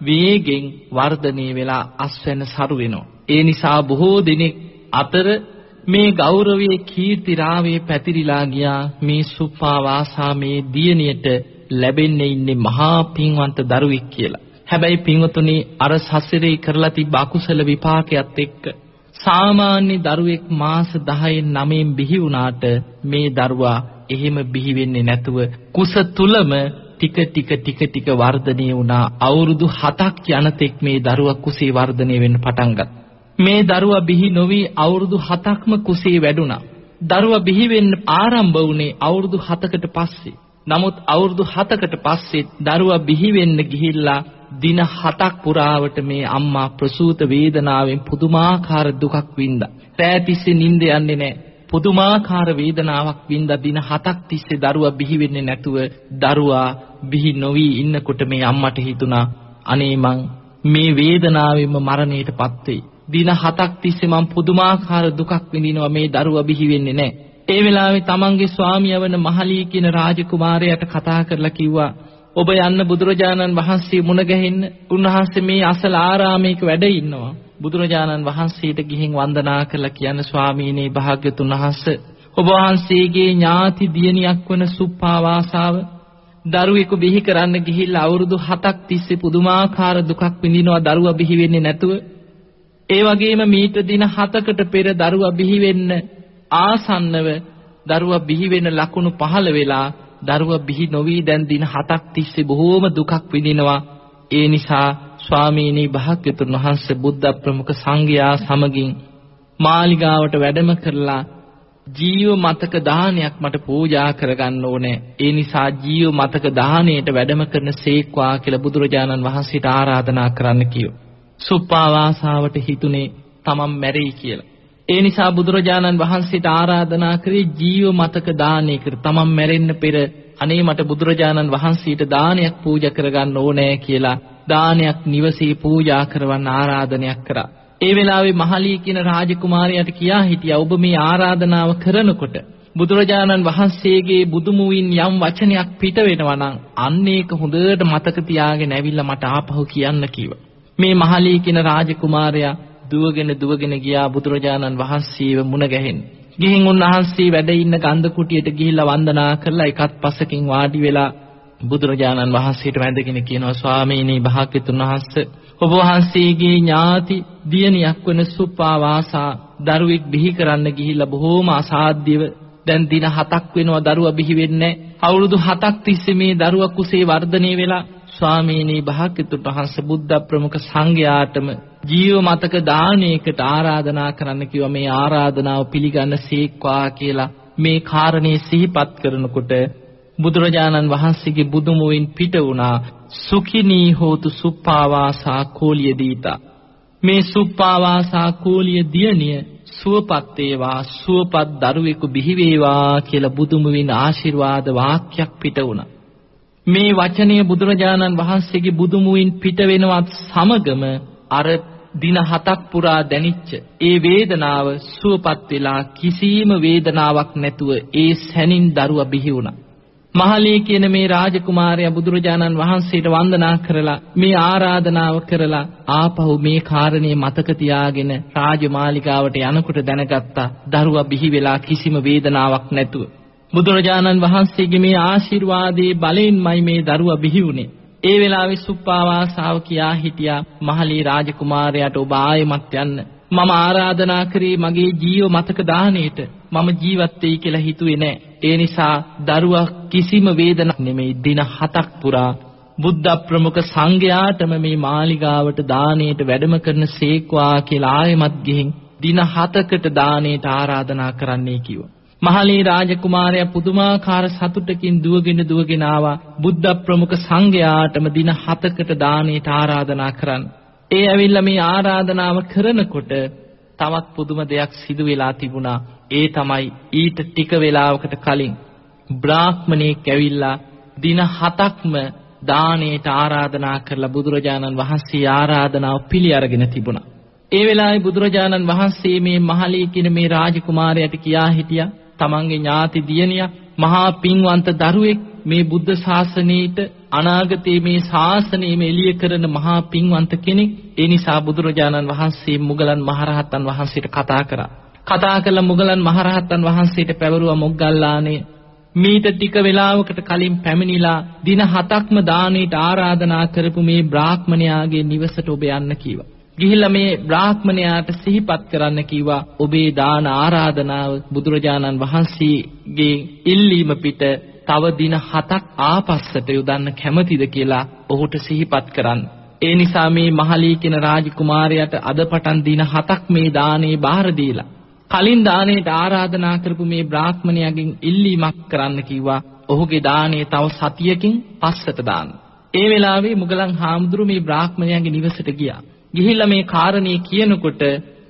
B: වේගෙන් වර්ධනය වෙලා අස්වැන්න සරු වෙනවා. ඒ නිසා බොහෝ දිනෙක අතර මේ ගෞරවයේ කීර්ති රාවේ පැතිරිලා ගියා. මේ සුප්පා වාසා මේ දියණියට ලැබෙන්නේ ඉන්නේ මහා පින්වන්ත දරුවෙක් කියලා. හැබැයි පින්වතුනි අර සසරේ කරලා තිබ්බ අකුසල විපාකයක් එක්ක සාමාන්‍ය දරුවෙක් මාස 10න් 9න් බිහි වුණාට මේ දරුවා එහෙම බිහි වෙන්නේ නැතුව කුස තුලම ටික ටික ටික ටික වර්ධනය වුණා. අවුරුදු 7ක් යනතෙක් මේ දරුවා කුසේ වර්ධනය වෙන්න පටන් ගත්තා. මේ දරුවා බිහි නොවි අවුරුදු 7ක්ම කුසේ වැඩුණා. දරුවා බිහි වෙන්න ආරම්භ වුණේ අවුරුදු 7කට පස්සේ. නමුත් අවුරුදු 7කට පස්සේ දරුවා බිහි වෙන්න ගිහිල්ලා දින 7ක් පුරාවට මේ අම්මා ප්‍රසූත වේදනාවෙන් පුදුමාකාර දුකක් වින්දා. රෑ තිස්සේ නිින්ද යන්නේ නැහැ. පුදුමාකාර වේදනාවක් වින්දා දින 7ක් තිස්සේ දරුවා බිහි වෙන්නේ නැතුව දරුවා බිහි නොවි ඉන්නකොට මේ අම්මට හිතුණා අනේ මං මේ වේදනාවෙන්ම මරණයටපත් වෙයි. දින 7ක් තිස්සේ මම පුදුමාකාර දුකක් විඳිනවා මේ දරුවා බිහි වෙන්නේ නැහැ. ඒ වෙලාවේ තමන්ගේ ස්වාමියා වන මහලී කියන රාජකුමාරයාට කතා කරලා කිව්වා ඔබ යන්න බුදුරජාණන් වහන්සේ මුණ ගැහෙන්න. උන්වහන්සේ මේ අසල ආරාමයක වැඩ ඉන්නවා. බුදුරජාණන් වහන්සේට ගිහින් වන්දනා කරලා කියන ස්වාමීනි භාග්‍යතුන් වහන්සේ ඔබ වහන්සේගේ ඥාති දියණියක් වන සුප්පා වාසාව දරුවෙකු බිහි කරන්න ගිහිල්ලා අවුරුදු 7ක් තිස්සේ පුදුමාකාර දුකක් විඳිනවා දරුවා බිහි වෙන්නේ නැතුව. ඒ වගේම මීට දින 7කට පෙර දරුවා බිහි වෙන්න ආසන්නව දරුවා බිහි වෙන ලකුණු පහළ වෙලා දරුවා බිහි නොවි දැන් දින 7ක් තිස්සේ බොහෝම දුකක් විඳිනවා. ඒ නිසා ස්වාමීනි භාග්‍යතුන් වහන්සේ බුද්ධ ප්‍රමුඛ සංඝයා සමගින් මාලිගාවට වැඩම කරලා ජීව මතක දානයක් මට පූජා කරගන්න ඕනේ. ඒ නිසා ජීව මතක දාණයට වැඩම කරන සේක්වා කියලා බුදුරජාණන් වහන්සේට ආරාධනා කරන්න කිව්වා. සුප්පාවාසාවට හිතුනේ තමන් මැරෙයි කියලා. ඒ නිසා බුදුරජාණන් වහන්සේට ආරාධනා කරේ ජීව මතක දානයකට තමන් මැරෙන්න පෙර අනේ මට බුදුරජාණන් වහන්සේට දානයක් පූජා කරගන්න ඕනේ කියලා දානයක් නිවසේ පූජා කරවන්න ආරාධනයක් කරා. ඒ වෙලාවේ මහලී කියන රාජකුමාරයාට කියා හිටියා ඔබ මේ ආරාධනාව කරනකොට බුදුරජාණන් වහන්සේගේ බුදුමුවින් යම් වචනයක් පිට වෙනවා නම් අන්න ඒක හොඳට මතක තියාගෙන ඇවිල්ලා මට ආපහු කියන්න කිව්වා. මේ මහලී කියන රාජකුමාරයා දුවගෙන දුවගෙන ගියා බුදුරජාණන් වහන්සේව මුණ ගැහෙන්න. ගිහින් උන්වහන්සේ වැඩ ඉන්න ගන්ධ කුටියට ගිහිල්ලා වන්දනා කරලා එකත් පස්සකින් වාඩි වෙලා බුදුරජාණන් වහන්සේට වැඳගෙන කියනවා ස්වාමීනි භාග්‍යතුන් වහන්සේ ඔබ වහන්සේගේ ඥාති දියණියක් වන සුප්පාවාසා දරුවෙක් බිහි කරන්න ගිහිල්ලා බොහෝම අසාධ්‍යව දැන් දින 7ක් වෙනවා දරුවා බිහි වෙන්නේ අවුරුදු 7ක් තිස්සේ මේ දරුවා කුසේ වර්ධනය වෙලා ස්වාමීනි භාග්‍යතුන් වහන්සේ බුද්ධ ප්‍රමුඛ සංඝයාටම ජීව මතක දානයකට ආරාධනා කරන්න කිව්වා. මේ ආරාධනාව පිළිගන්න සීක්වා කියලා මේ කාරණේ සිහිපත් කරනකොට බුදුරජාණන් වහන්සේගේ බුදුමුවින් පිට වුණා. සුඛිනී හෝතු සුප්පාවාසා කෝලිය දීතා. මේ සුප්පාවාසා කෝලිය දියණිය සුවපත් වේවා සුවපත් දරුවෙකු බිහි වේවා කියලා බුදුමුවින් ආශිර්වාද වාක්‍යයක් පිට වුණා. මේ වචනය බුදුරජාණන් වහන්සේගේ බුදුමුවින් පිට වෙනවත් සමගම අර දින හතක් පුරා දැනිච්ච ඒ වේදනාව සුවපත් වෙලා කිසිම වේදනාවක් නැතුව ඒ සැනින් දරුවා බිහි වුණා. මහලී කියන මේ රාජකුමාරයා බුදුරජාණන් වහන්සේට වන්දනා කරලා මේ ආරාධනාව කරලා ආපහු මේ කාරණේ මතක තියාගෙන රාජමාලිගාවට යනකොට දැනගත්තා දරුවා බිහි වෙලා කිසිම වේදනාවක් නැතුව. බුදුරජාණන් වහන්සේගේ මේ ආශිර්වාදයේ බලෙන්මයි මේ දරුවා බිහි වුනේ ඒ වෙලාවේ සුප්පාවාසාව කියා හිටියා මහලී රාජකුමාරයාට ඔබ ආයෙමත් යන්න මම ආරාධනා කරේ මගේ ජීව මතක දාණයට මම ජීවත් වෙයි කියලා හිතුවේ නෑ. ඒ නිසා දරුවා කිසිම වේදනාවක් නෙමෙයි දින 7ක් පුරා බුද්ධ ප්‍රමුඛ සංඝයාටම මේ මාලිගාවට දාණයට වැඩම කරන සේක්වා කියලා ආයෙමත් ගිහින් දින 7කට දාණයට ආරාධනා කරන්නයි කිව්වා. මහලී රාජකුමාරයා පුදුමාකාර සතුටකින් දුවගෙන දුවගෙන ආවා බුද්ධ ප්‍රමුඛ සංඝයාටම දින 7කට දාණයට ආරාධනා කරන්න. ඒ ඇවිල්ලා මේ ආරාධනාව කරනකොට තවත් පුදුම දෙයක් සිදු වෙලා තිබුණා. ඒ තමයි ඊට ටික වේලාවකට කලින් බ්‍රාහ්මණෙක් ඇවිල්ලා දින 7ක්ම දාණයට ආරාධනා කරලා බුදුරජාණන් වහන්සේ ආරාධනාව පිළි අරගෙන තිබුණා. ඒ වෙලාවේ බුදුරජාණන් වහන්සේ මේ මහලී කියන මේ රාජකුමාරයාට කියා හිටියා තමන්ගේ ඥාති දියණිය මහා පින්වන්ත දරුවෙක් මේ බුද්ධ ශාසනයට අනාගතයේ මේ ශාසනයම එළිය කරන මහා පින්වන්ත කෙනෙක්. ඒ නිසා බුදුරජාණන් වහන්සේ මුගලන් මහරහතන් වහන්සේට කතා කරා. කතා කළ මුගලන් මහරහතන් වහන්සේට පැවරුවා මොග්ගල්ලානේ මීට ටික වෙලාවකට කලින් පැමිණිලා දින හතක්ම දානෙට ආරාධනා කරපු මේ බ්‍රාහ්මණයාගේ නිවසට ඔබ යන්න කීවා. ගිහිල්ලා මේ බ්‍රාහ්මණයාට සිහිපත් කරන්න කිව්වා ඔබේ දාන ආරාධනාව බුදුරජාණන් වහන්සේගේ ඉල්ලීම පිට තව දින 7ක් ආපස්සට යොදන්න කැමතිද කියලා ඔහුට සිහිපත් කරන්න. ඒ නිසා මේ මහලී කියන රාජකුමාරයාට අද පටන් දින 7ක් මේ දානේ බාර දීලා කලින් දාණයට ආරාධනා කරපු මේ බ්‍රාහ්මණයාගෙන් ඉල්ලීමක් කරන්න කිව්වා. ඔහුගේ දාණය තව සතියකින් පස්සට දාන්න. ඒ වෙලාවේ මුගලන් හාමුදුරු මේ බ්‍රාහ්මණයාගේ නිවසට ගියා. ගිහිල්ලා මේ කාරණේ කියනකොට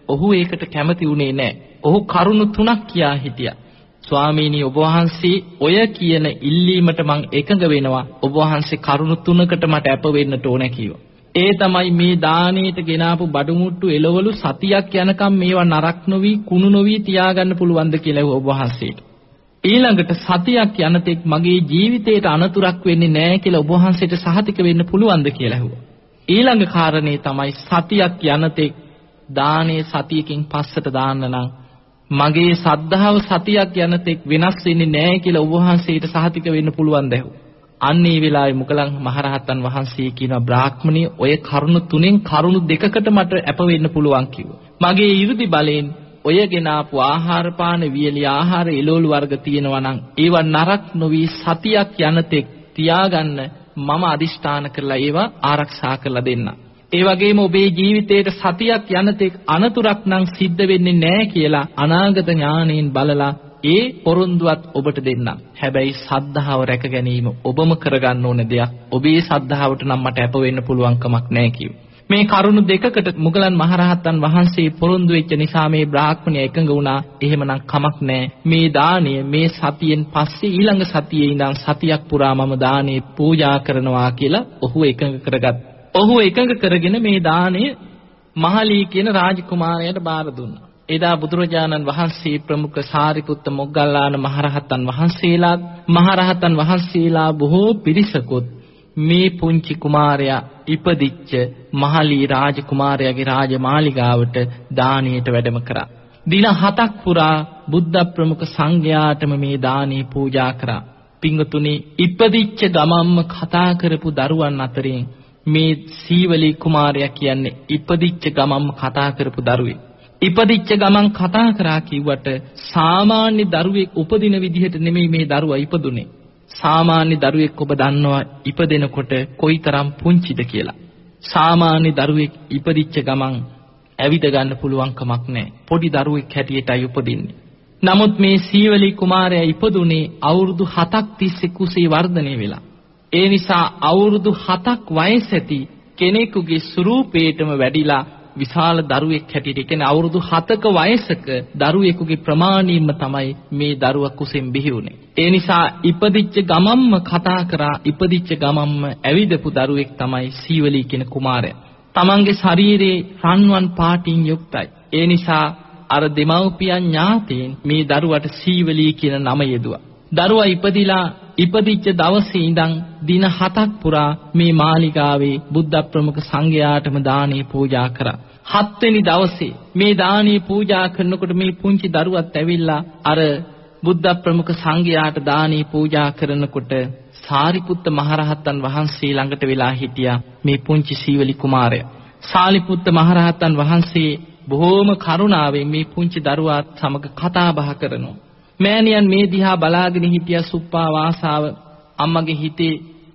B: ඔහු ඒකට කැමති වුණේ නැහැ. ඔහු කරුණු තුනක් කියා හිටියා. ස්වාමීනි ඔබ වහන්සේ ඔය කියන ඉල්ලීමට මං එකඟ වෙනවා. ඔබ වහන්සේ කරුණු තුනකට මට අප වෙන්නට ඕන කිව්වා. ඒ තමයි මේ දානෙට ගෙනාපු බඩුමුට්ටු එළවලු සතියක් යනකම් මේවා නරක් නොවි කුණු නොවි තියාගන්න පුළුවන්ද කියලා ඔබ වහන්සේට. ඊළඟට සතියක් යනතෙක් මගේ ජීවිතේට අනතුරක් වෙන්නේ නැහැ කියලා ඔබ වහන්සේට සහතික වෙන්න පුළුවන්ද කියලා ඇහුවා. ඊළඟ කාරණේ තමයි සතියක් යනතෙක් දානේ සතියකින් පස්සට දාන්න නම් මගේ සද්ධාව සතියක් යනතෙක් වෙනස් වෙන්නේ නැහැ කියලා ඔබ වහන්සේට සහතික වෙන්න පුළුවන් දැහුවා. අන්න ඒ වෙලාවේ මුගලන් මහරහතන් වහන්සේ කියන බ්‍රාහ්මණී ඔය කරුණු තුනෙන් කරුණු දෙකකට මට අප වෙන්න පුළුවන් කිව්වා. මගේ 이르දි බලෙන් ඔය ගෙනාපු ආහාර පාන වියලි ආහාර එළවලු වර්ග තියෙනවා නම් ඒවා නරක් නොවි සතියක් යනතෙක් තියාගන්න මම අදිෂ්ඨාන කරලා ඒවා ආරක්ෂා කරලා දෙන්න. ඒ වගේම ඔබේ ජීවිතේට සතියක් යනතෙක් අනතුරක් නම් සිද්ධ වෙන්නේ නැහැ කියලා අනාගත ඥාණයෙන් බලලා ඒ පොරොන්දුවත් ඔබට දෙන්නම්. හැබැයි සද්ධාව රැක ගැනීම ඔබම කරගන්න ඕන දෙයක්. ඔබේ සද්ධාවට නම් මට අප වෙන්න පුළුවන් කමක් නැහැ කිව්වා. මේ කරුණු දෙකකට මුගලන් මහරහතන් වහන්සේ පොරොන්දු වෙච්ච නිසා මේ බ්‍රාහ්මණය එකඟ වුණා. එහෙමනම් කමක් නැහැ. මේ දාණය මේ සතියෙන් පස්සේ ඊළඟ සතියේ ඉඳන් සතියක් පුරා මම දානේ පූජා කරනවා කියලා ඔහු එකඟ කරගත්. ඔහු එකඟ කරගෙන මේ දාණය මහලී කියන රාජකුමාරයාට බාර දුන්නා. එදා බුදුරජාණන් වහන්සේ ප්‍රමුඛ සාරිපුත්ත මොග්ගල්ලාන මහරහතන් වහන්සේලාත් මහරහතන් වහන්සේලා බොහෝ පිරිසකුත් මේ පුංචි කුමාරයා ඉපදිච්ච මහලී රාජකුමාරයාගේ රාජමාලිගාවට දානීයට වැඩම කරා. දින හතක් පුරා බුද්ධ ප්‍රමුඛ සංඝයාටම මේ දානේ පූජා කරා. පිංගතුනි ඉපදිච්ච ගමම්ම කතා කරපු දරුවන් අතරින් මේ සීවලී කුමාරයා කියන්නේ ඉපදිච්ච ගමම්ම කතා කරපු දරුවෙක්. ඉපදිච්ච ගමන් කතා කරා කිව්වට සාමාන්‍ය දරුවෙක් උපදින විදිහට නෙමෙයි මේ දරුවා ඉපදුනේ. සාමාන්‍ය දරුවෙක් ඔබ දන්නවා ඉපදෙනකොට කොයිතරම් පුංචිද කියලා. සාමාන්‍ය දරුවෙක් ඉපදිච්ච ගමන් ඇවිද ගන්න පුළුවන් කමක් නැහැ. පොඩි දරුවෙක් හැටියටයි උපදින්නේ. නමුත් මේ සීවලි කුමාරයා ඉපදුනේ අවුරුදු 7ක් තිස්සේ කුසේ වර්ධනය වෙලා. ඒ නිසා අවුරුදු 7ක් වයස ඇති කෙනෙකුගේ ස්වරූපේටම වැඩිලා විශාල දරුවෙක් හැටියට කියන්නේ අවුරුදු 7ක වයසක දරුවෙකුගේ ප්‍රමාණීම තමයි මේ දරුවා කුසෙන් බිහි වුනේ. ඒ නිසා ඉපදිච්ච ගමම්ම කතා කරා ඉපදිච්ච ගමම්ම ඇවිදපු දරුවෙක් තමයි සීවලී කියන කුමාරයා. තමන්ගේ ශරීරයේ රන්වන් පාටින් යුක්තයි. ඒ නිසා අර දෙමව්පියන් ඥාතීන් මේ දරුවට සීවලී කියන නම යෙදුවා. දරුවා ඉපදිලා ඉපදිච්ච දවසේ ඉඳන් දින 7ක් පුරා මේ මාලිගාවේ බුද්ධ ප්‍රමුඛ සංඝයාටම දානේ පූජා කරා. හත්වෙනි දවසේ මේ දානේ පූජා කරනකොට මේ පුංචි දරුවත් ඇවිල්ලා අර බුද්ධ ප්‍රමුඛ සංඝයාට දානේ පූජා කරනකොට සාරිපුත්ත මහරහතන් වහන්සේ ළඟට වෙලා හිටියා මේ පුංචි සීවලි කුමාරයා. සාලිපුත්ත මහරහතන් වහන්සේ බොහෝම කරුණාවෙන් මේ පුංචි දරුවාත් සමග කතා බහ කරනවා. මෑණියන් මේ දිහා බලාගෙන හිටිය සුප්පා වාසාව අම්මගේ හිතේ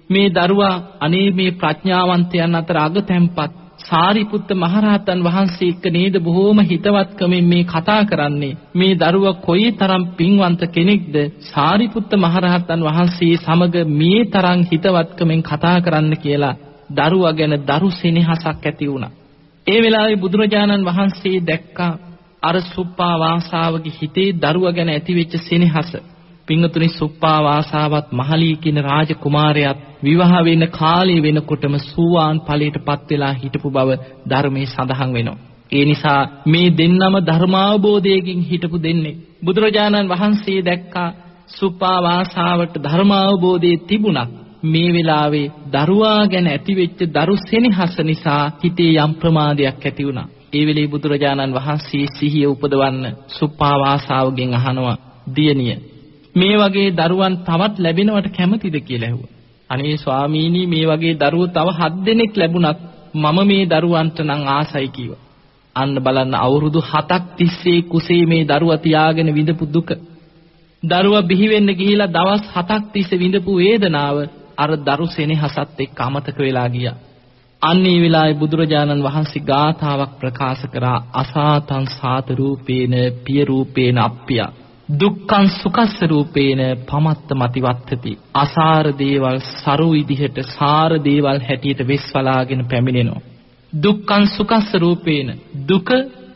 B: මේ දරුවා අනේ මේ ප්‍රඥාවන්තයන් අතර අගතැම්පත් සාරිපුත්ත මහරහතන් වහන්සේ එක්ක නේද බොහෝම හිතවත්කමින් මේ කතා කරන්නේ. මේ දරුවා කොයිතරම් පින්වන්ත කෙනෙක්ද? සාරිපුත්ත මහරහතන් වහන්සේ සමග මේ තරම් හිතවත්කමින් කතා කරන්න කියලා දරුවා ගැන දරු සෙනෙහසක් ඇති වුණා. ඒ වෙලාවේ බුදුරජාණන් වහන්සේ දැක්කා. අර සුප්පා වාසාවගේ හිතේ දරුවා ගැන ඇතිවෙච්ච සෙනෙහස පිංගතුනි සුප්පා වාසාවත් මහලී කියන රාජකුමාරයාත් විවාහ වෙන කාලේ වෙනකොටම සූවාන් ඵලයටපත් වෙලා හිටපු බව ධර්මයේ සඳහන් වෙනවා. ඒ නිසා මේ දෙන්නම ධර්මාවබෝධයකින් හිටපු දෙන්නේ. බුදුරජාණන් වහන්සේ දැක්කා සුප්පා වාසාවට ධර්මාවබෝධයේ තිබුණත් මේ වෙලාවේ දරුවා ගැන ඇතිවෙච්ච දරු සෙනෙහස නිසා හිතේ යම් ප්‍රමාදයක් ඇති වුණා. ඒ වෙලේ බුදුරජාණන් වහන්සේ සිහිය උපදවන්න සුප්පාවාසාවගෙන් අහනවා දියණිය මේ වගේ දරුවන් තවත් ලැබෙනවට කැමතිද කියලා ඇහුවා. අනේ ස්වාමීනි මේ වගේ දරුවෝ තව හත් දෙනෙක් ලැබුණත් මම මේ දරුවන්ට නම් ආසයි කිව්වා. අන්න බලන්න අවුරුදු 7ක් තිස්සේ කුසේ මේ දරුවා තියාගෙන විඳපු දුක. දරුවා බිහි වෙන්න ගිහිලා දවස් 7ක් තිස්සේ විඳපු වේදනාව අර දරු සෙනෙහසත් එක්ක අමතක වෙලා ගියා. අන්නේ වෙලාවේ බුදුරජාණන් වහන්සේ ගාථාවක් ප්‍රකාශ කරා අසාතං සාත රූපේන පිය රූපේන අප්පිය දුක්ඛං සුඛස්ස රූපේන පමත්ත මතිවත්තති අසාර දේවල් සරු විදිහට සාර දේවල් හැටියට වෙස්වලාගෙන පැමිණෙනවා දුක්ඛං සුඛස්ස රූපේන දුක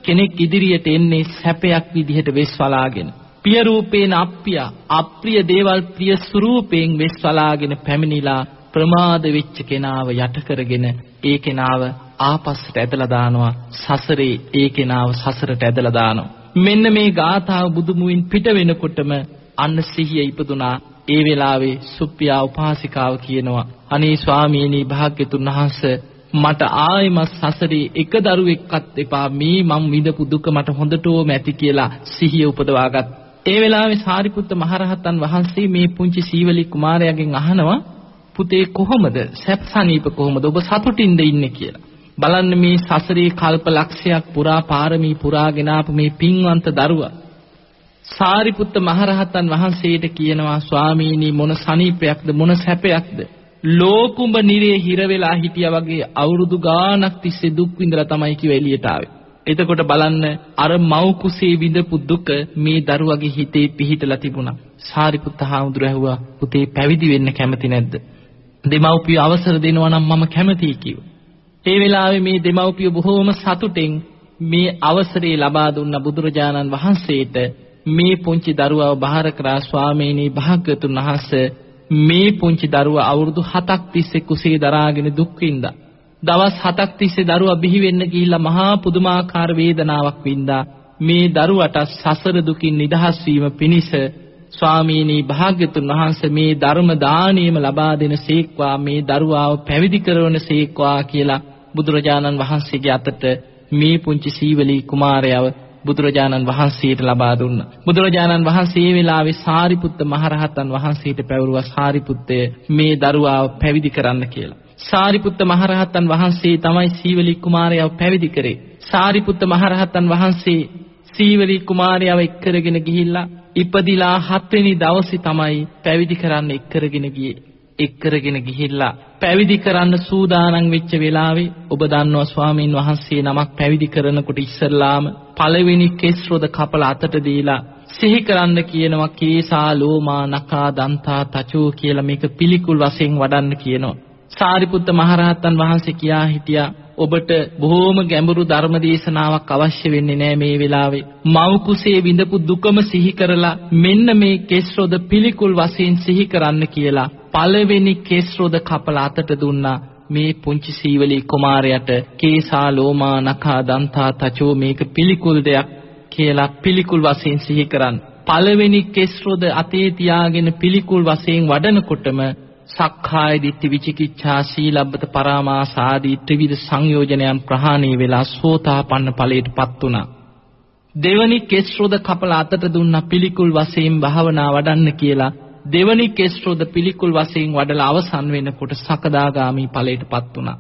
B: කෙනෙක් ඉදිරියට එන්නේ සැපයක් විදිහට වෙස්වලාගෙන. පිය රූපේන අප්පිය අප්‍රිය දේවල් ප්‍රිය ස්වරූපයෙන් වෙස්වලාගෙන පැමිණිලා ප්‍රමාද වෙච්ච කෙනාව යට කරගෙන ඒ කෙනාව ආපස්සට ඇදලා දානවා. සසරේ ඒ කෙනාව සසරට ඇදලා දානවා. මෙන්න මේ ගාථාව බුදුමුවින් පිට වෙනකොටම අන්න සිහිය ඉපදුනා. ඒ වෙලාවේ සුප්පියා උපාසිකාව කියනවා අනේ ස්වාමීනි භාග්‍යතුන් වහන්සේ මට ආයෙමත් සසරේ එක දරුවෙක්වත් එපා. මේ මම විඳපු දුක මට හොඳටම ඇති කියලා සිහිය උපදවාගත්. ඒ වෙලාවේ සාරිපුත්ත මහරහතන් වහන්සේ මේ පුංචි සීවලි කුමාරයාගෙන් අහනවා පුතේ කොහොමද? සැපසනීප කොහොමද? ඔබ සතුටින්ද ඉන්නේ කියලා. බලන්න මේ සසරේ කල්ප ලක්ෂයක් පුරා පාරමී පුරාගෙන ආපු මේ පින්වන්ත දරුවා සාරිපුත්ත මහරහතන් වහන්සේට කියනවා ස්වාමීනි මොන සනීපයක්ද මොන සැපයක්ද ලෝකුඹ නිරේ හිර වෙලා හිටියා වගේ අවුරුදු ගාණක් තිස්සේ දුක් විඳලා තමයි කිව්ව එළියට ආවේ. එතකොට බලන්න අර මව් කුසේ විඳපු දුක මේ දරුවගේ හිතේ පිහිටලා තිබුණා. සාරිපුත්ත හාමුදුරුවෝ ඇහුවා පුතේ පැවිදි වෙන්න කැමති නැද්ද? දෙමව්පිය අවසර දෙනවා නම් මම කැමතියි කිව්වා. ඒ වෙලාවේ මේ දෙමව්පිය බොහෝම සතුටෙන් මේ අවසරය ලබා දුන්න බුදුරජාණන් වහන්සේට මේ පුංචි දරුවව බාර කරා ස්වාමීනි භාග්‍යතුන් වහන්සේ මේ පුංචි දරුවා අවුරුදු 7ක් තිස්සේ කුසේ දරාගෙන දුක් විඳා. දවස් 7ක් තිස්සේ දරුවා බිහි වෙන්න ගිහිල්ලා මහා පුදුමාකාර වේදනාවක් වින්දා. මේ දරුවට සසර දුකින් නිදහස් වීම පිණිස ස්වාමීනි භාග්‍යතුන් වහන්සේ මේ ධර්ම දාණයම ලබා දෙන සීක්වා මේ දරුවාව පැවිදි කරවන සීක්වා කියලා බුදුරජාණන් වහන්සේගේ අතට මේ පුංචි සීවලී කුමාරයව බුදුරජාණන් වහන්සේට ලබා දුන්නා. බුදුරජාණන් වහන්සේ ඒ වෙලාවේ සාරිපුත්ත මහරහතන් වහන්සේට පැවරුවා සාරිපුත්තය මේ දරුවාව පැවිදි කරන්න කියලා. සාරිපුත්ත මහරහතන් වහන්සේ තමයි සීවලී කුමාරයව පැවිදි කරේ. සාරිපුත්ත මහරහතන් වහන්සේ සීවලී කුමාරයව එක්කරගෙන ගිහිල්ලා ඉපදිලා හත්වෙනි දවසේ තමයි පැවිදි කරන්න එක්කරගෙන ගියේ. එක්කරගෙන ගිහිල්ලා පැවිදි කරන්න සූදානම් වෙච්ච වෙලාවේ ඔබ දන්නවා ස්වාමීන් වහන්සේ නමක් පැවිදි කරනකොට ඉස්සල්ලාම පළවෙනි කෙස් රොද කපලා අතට දීලා සිහි කරන්න කියනවා කේසා ලෝමා නකා දන්තා තචෝ කියලා මේක පිළිකුල් වශයෙන් වඩන්න කියනවා. සාරිපුත්ත මහරහතන් වහන්සේ කියා හිටියා ඔබට බොහෝම ගැඹුරු ධර්ම දේශනාවක් අවශ්‍ය වෙන්නේ නැහැ මේ වෙලාවේ. මව් කුසේ විඳපු දුකම සිහි කරලා මෙන්න මේ කෙස් රොද පිළිකුල් වශයෙන් සිහි කරන්න කියලා පළවෙනි කෙස් රොද කපලා අතට දුන්නා. මේ පුංචි සීවලී කුමාරයාට කේසා ලෝමා නඛා දන්තා තචෝ මේක පිළිකුල් දෙයක් කියලා පිළිකුල් වශයෙන් සිහි කරන් පළවෙනි කෙස් රොද අතේ තියාගෙන පිළිකුල් වශයෙන් වඩනකොටම සක්කාය දිට්ඨි විචිකිච්ඡා සීලබ්බත පරාමාස ආදී ත්‍රිවිධ සංයෝජනයන් ප්‍රහාණය වෙලා සෝතාපන්න ඵලයටපත් වුණා. දෙවනි කෙස් රොද කපලා අතට දුන්න පිළිකුල් වශයෙන් භාවනා වඩන්න කියලා දෙවනි කෙස් රොද පිළිකුල් වශයෙන් වඩලා අවසන් වෙනකොට සකදාගාමි ඵලයටපත් වුණා.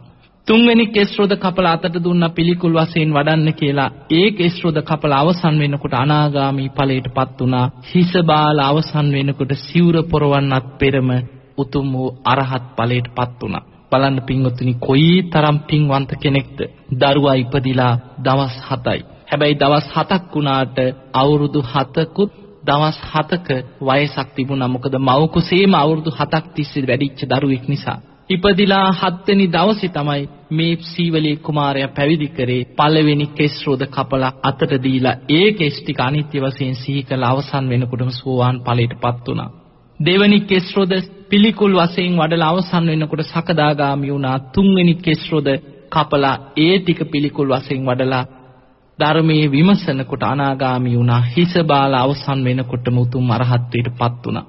B: තුන්වෙනි කෙස් රොද කපලා අතට දුන්න පිළිකුල් වශයෙන් වඩන්න කියලා ඒ කෙස් රොද කපලා අවසන් වෙනකොට අනාගාමි ඵලයටපත් වුණා. හිස බාල අවසන් වෙනකොට සිවුර පොරවන්නත් පෙරම උතුම් වූ අරහත් ඵලයටපත් වුණා. බලන්න පින්වත්නි කොයි තරම් පින්වන්ත කෙනෙක්ද දරුවා ඉපදිලා දවස් 7යි. හැබැයි දවස් 7ක් වුණාට අවුරුදු 7කුත් දවස් 7ක වයසක් තිබුණා. මොකද මව් කුසේම අවුරුදු 7ක් තිස්සේ වැඩිච්ච දරුවෙක් නිසා. ඉපදිලා 7 වෙනි දවසේ තමයි මේ සීවලී කුමාරයා පැවිදි කරේ. පළවෙනි කෙස් රොද කපලා අතට දීලා ඒ කෙස් ටික අනිත්‍ය වශයෙන් සිහි කළ අවසන් වෙනකොටම සෝවාන් ඵලයටපත් වුණා. දෙවනි කෙස් රොද පිළිකුල් වශයෙන් වඩලා අවසන් වෙනකොට සකදාගාමි වුණා. තුන්වෙනි කෙස් රොද කපලා ඒ ටික පිළිකුල් වශයෙන් වඩලා ධර්මයේ විමසනකොට අනාගාමි වුණා. හිස බාල අවසන් වෙනකොටම උතුම් අරහත්ත්වයටපත් වුණා.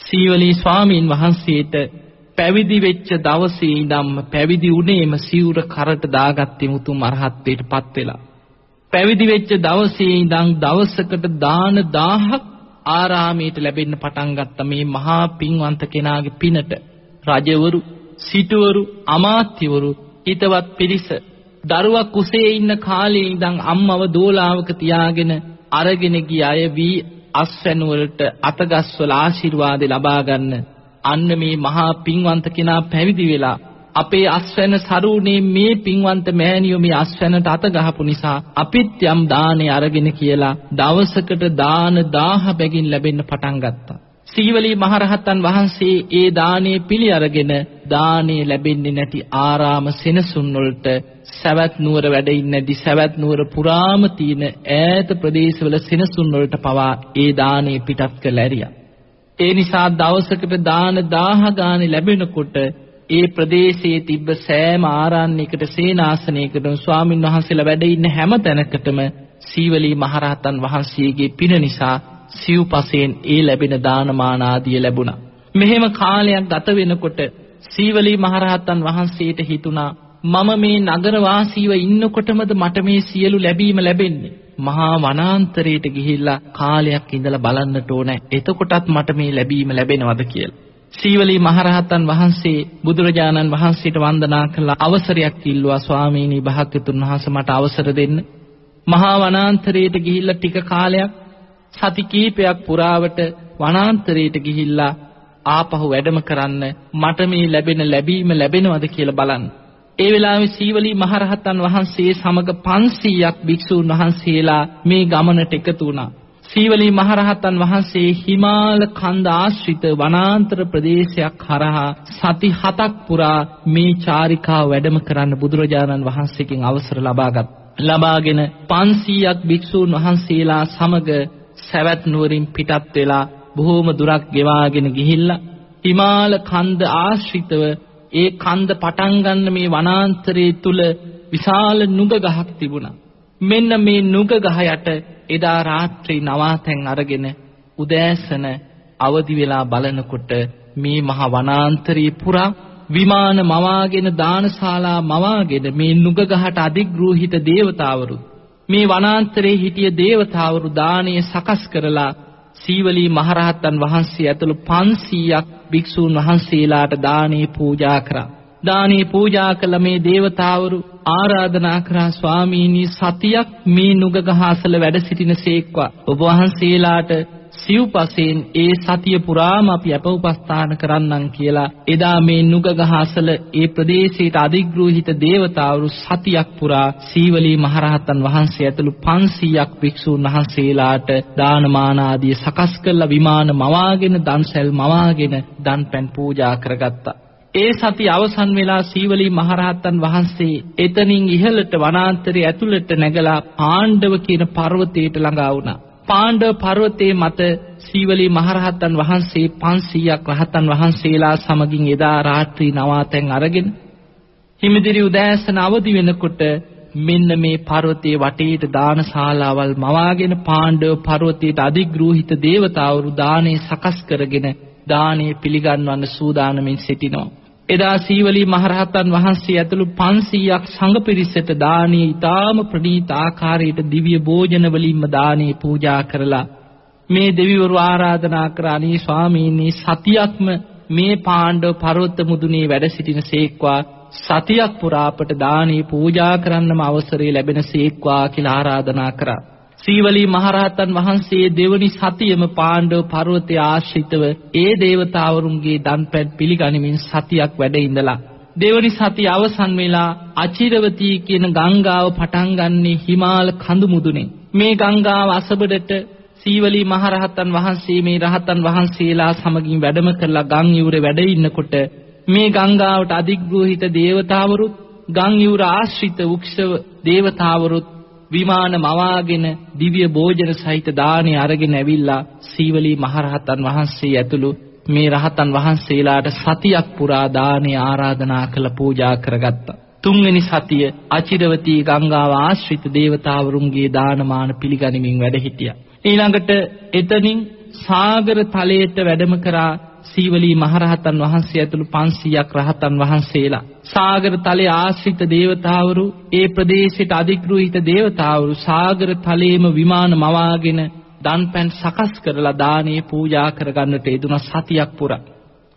B: සීවලී ස්වාමීන් වහන්සේට පැවිදි වෙච්ච දවසේ ඉඳන්ම පැවිදි උනේම සිවුර කරට දාගත්තේ උතුම් අරහත්ත්වයටපත් වෙලා. පැවිදි වෙච්ච දවසේ ඉඳන් දවසකට දාන 1000ක් ආරාමයට ලැබෙන්න පටන් ගත්ත මේ මහා පින්වන්ත කෙනාගේ පිනට රජවරු සිටවරු අමාත්‍යවරු හිතවත් පිරිස දරුවා කුසේ ඉන්න කාලේ ඉඳන් අම්මව දෝලාවක තියාගෙන අරගෙන ගිය අය වී අස්වැනු වලට අතගස්වල ආශිර්වාද ලබා ගන්න අන්න මේ මහා පින්වන්ත කෙනා පැවිදි වෙලා අපේ අස්වැන සරුණේ මේ පින්වන්ත මෑණියෝ මේ අස්වැනට අත ගහපු නිසා අපිත් යම් දානේ අරගෙන කියලා දවසකට දාන 1000 බැගින් ලැබෙන්න පටන් ගත්තා. සීවලී මහරහතන් වහන්සේ ඒ දානේ පිළි අරගෙන දානේ ලැබෙන්නේ නැති ආරාම සෙනසුන් වලට සවැත් නුවර වැඩ ඉන්නේ නැති සවැත් නුවර පුරාම තියෙන ඈත ප්‍රදේශවල සෙනසුන් වලට පවා ඒ දානේ පිටත් කළ ඇරියා. ඒ නිසා දවසකට දාන 1000 ගානේ ලැබෙනකොට ඒ ප්‍රදේශයේ තිබ්බ සෑම ආරණ්‍යයකට සේනාසනයකටම ස්වාමින් වහන්සේලා වැඩ ඉන්න හැම තැනකටම සීවලී මහරහතන් වහන්සේගේ පින නිසා සිව්පසෙන් ඒ ලැබෙන දානමාන ආදිය ලැබුණා. මෙහෙම කාලයක් ගත වෙනකොට සීවලී මහරහතන් වහන්සේට හිතුණා මම මේ නගර වාසීව ඉන්නකොටමද මට මේ සියලු ලැබීම ලැබෙන්නේ? මහා වනාන්තරයට ගිහිල්ලා කාලයක් ඉඳලා බලන්නට ඕනේ. එතකොටත් මට මේ ලැබීම ලැබෙනවද කියලා. සීවලී මහරහතන් වහන්සේ බුදුරජාණන් වහන්සේට වන්දනා කළ අවසරයක් ඉල්ලුවා ස්වාමීනි භාග්‍යතුන් වහන්සේ මට අවසර දෙන්න. මහා වනාන්තරයට ගිහිල්ලා ටික කාලයක් සති කීපයක් පුරාවට වනාන්තරයට ගිහිල්ලා ආපහු වැඩම කරන්න මට මේ ලැබෙන ලැබීම ලැබෙනවද කියලා බලන්න. ඒ වෙලාවේ සීවලී මහරහතන් වහන්සේ සමග 500ක් භික්ෂූන් වහන්සේලා මේ ගමනට එකතු වුණා. සීවලී මහරහතන් වහන්සේ හිමාල කන්ද ආශ්‍රිත වනාන්තර ප්‍රදේශයක් හරහා සති 7ක් පුරා මේ චාරිකාව වැඩම කරන්න බුදුරජාණන් වහන්සේගෙන් අවසර ලබාගත්. ලබාගෙන 500ක් භික්ෂූන් වහන්සේලා සමග සවැත් නුවරින් පිටත් වෙලා බොහෝම දුරක් ගෙවාගෙන ගිහිල්ලා හිමාල කන්ද ආශ්‍රිතව ඒ කන්ද පටන් ගන්න මේ වනාන්තරයේ තුල විශාල නුග ගහක් තිබුණා. මෙන්න මේ නුග ගහ යට එදා රාත්‍රී නවාතැන් අරගෙන උදෑසන අවදි වෙලා බලනකොට මේ මහ වනාන්තරයේ පුරා විමාන මවාගෙන දානශාලා මවාගෙන මේ නුග ගහට අධිග්‍රෝහිත දේවතාවරු මේ වනාන්තරයේ හිටිය දේවතාවරු දානීය සකස් කරලා සීවලී මහරහතන් වහන්සේ ඇතුළු 500ක් භික්ෂූන් වහන්සේලාට දානේ පූජා කරා. දානේ පූජා කළ මේ දේවතාවරු ආරාධනා කරා ස්වාමීනි සතියක් මේ නුගගහ අසල වැඩ සිටින සේක්වා. ඔබ වහන්සේලාට සිව්පසෙන් ඒ සතිය පුරාම අපි අප උපස්ථාන කරන්නම් කියලා. එදා මේ නුගගහ අසල ඒ ප්‍රදේශයට අධිග්‍රහිත දේවතාවරු සතියක් පුරා සීවලී මහරහතන් වහන්සේ ඇතුළු 500ක් භික්ෂූන් වහන්සේලාට දානමාන ආදී සකස් කළ විමාන මවාගෙන දන්සැල් මවාගෙන දන්පැන් පූජා කරගත්තා. ඒ සති අවසන් වෙලා සීවලී මහරහතන් වහන්සේ එතනින් ඉහළට වනාන්තරයේ ඇතුළට නැගලා පාණ්ඩව කියන පර්වතයට ළඟා වුණා. පාණ්ඩව පර්වතයේ මත සීවලී මහරහතන් වහන්සේ 500ක් රහතන් වහන්සේලා සමගින් එදා රාත්‍රී නවාතැන් අරගෙන හිමිදිරි උදෑසන අවදි වෙනකොට මෙන්න මේ පර්වතයේ වටේට දානශාලාවල් මවාගෙන පාණ්ඩව පර්වතයට අධිග්‍රෝහිත දේවතාවරු දානේ සකස් කරගෙන දානේ පිළිගන්වන්න සූදානමින් සිටිනවා. එදා සීවලී මහරහතන් වහන්සේ ඇතුළු 500ක් සංඝ පිරිසට දානීය ඊටාම ප්‍රණීත ආකාරයට දිව්‍ය භෝජන වලින්ම දානේ පූජා කරලා මේ දෙවිවරු ආරාධනා කරානී ස්වාමීනි සතියක්ම මේ පාණ්ඩව පර්වත මුදුනේ වැඩ සිටින සේක්වා. සතියක් පුරා අපට දානේ පූජා කරන්නම අවසරය ලැබෙන සේක්වා කියලා ආරාධනා කරා. සීවලී මහරහතන් වහන්සේ දෙවනි සතියම පාණ්ඩව පර්වතය ආශ්‍රිතව ඒ දේවතාවරුන්ගේ දන්පැන් පිළිගනිමින් සතියක් වැඩ ඉඳලා දෙවනි සතිය අවසන් වෙලා අචිරවතී කියන ගංගාව පටන් ගන්නේ හිමාල කඳු මුදුනේ මේ ගංගාව අසබඩට සීවලී මහරහතන් වහන්සේ මේ රහතන් වහන්සේලා සමගින් වැඩම කරලා ගම් යුරේ වැඩ ඉන්නකොට මේ ගංගාවට අධිග්‍රහිත දේවතාවරුත් ගම් යුර ආශ්‍රිත වෘක්ෂව දේවතාවරුත් විමාන මවාගෙන දිව්‍ය භෝජන සහිත දානේ අරගෙන ඇවිල්ලා සීවලී මහරහතන් වහන්සේ ඇතුළු මේ රහතන් වහන්සේලාට සතියක් පුරා දානේ ආරාධනා කළ පූජා කරගත්තා. තුන්වෙනි සතිය අචිරවතී ගංගාව ආශ්‍රිත දේවතාවරුන්ගේ දානමාන පිළිගනිමින් වැඩ හිටියා. ඊළඟට එතනින් සාගර තලයට වැඩම කරා සීවලී මහරහතන් වහන්සේ ඇතුළු 500ක් රහතන් වහන්සේලා. සාගර තලයේ ආශ්‍රිත දේවතාවරු ඒ ප්‍රදේශයට අධිග්‍රහිත දේවතාවරු සාගර තලයේම විමාන මවාගෙන දන්පැන් සකස් කරලා දානේ පූජා කරගන්නට යෙදුන සතියක් පුරා.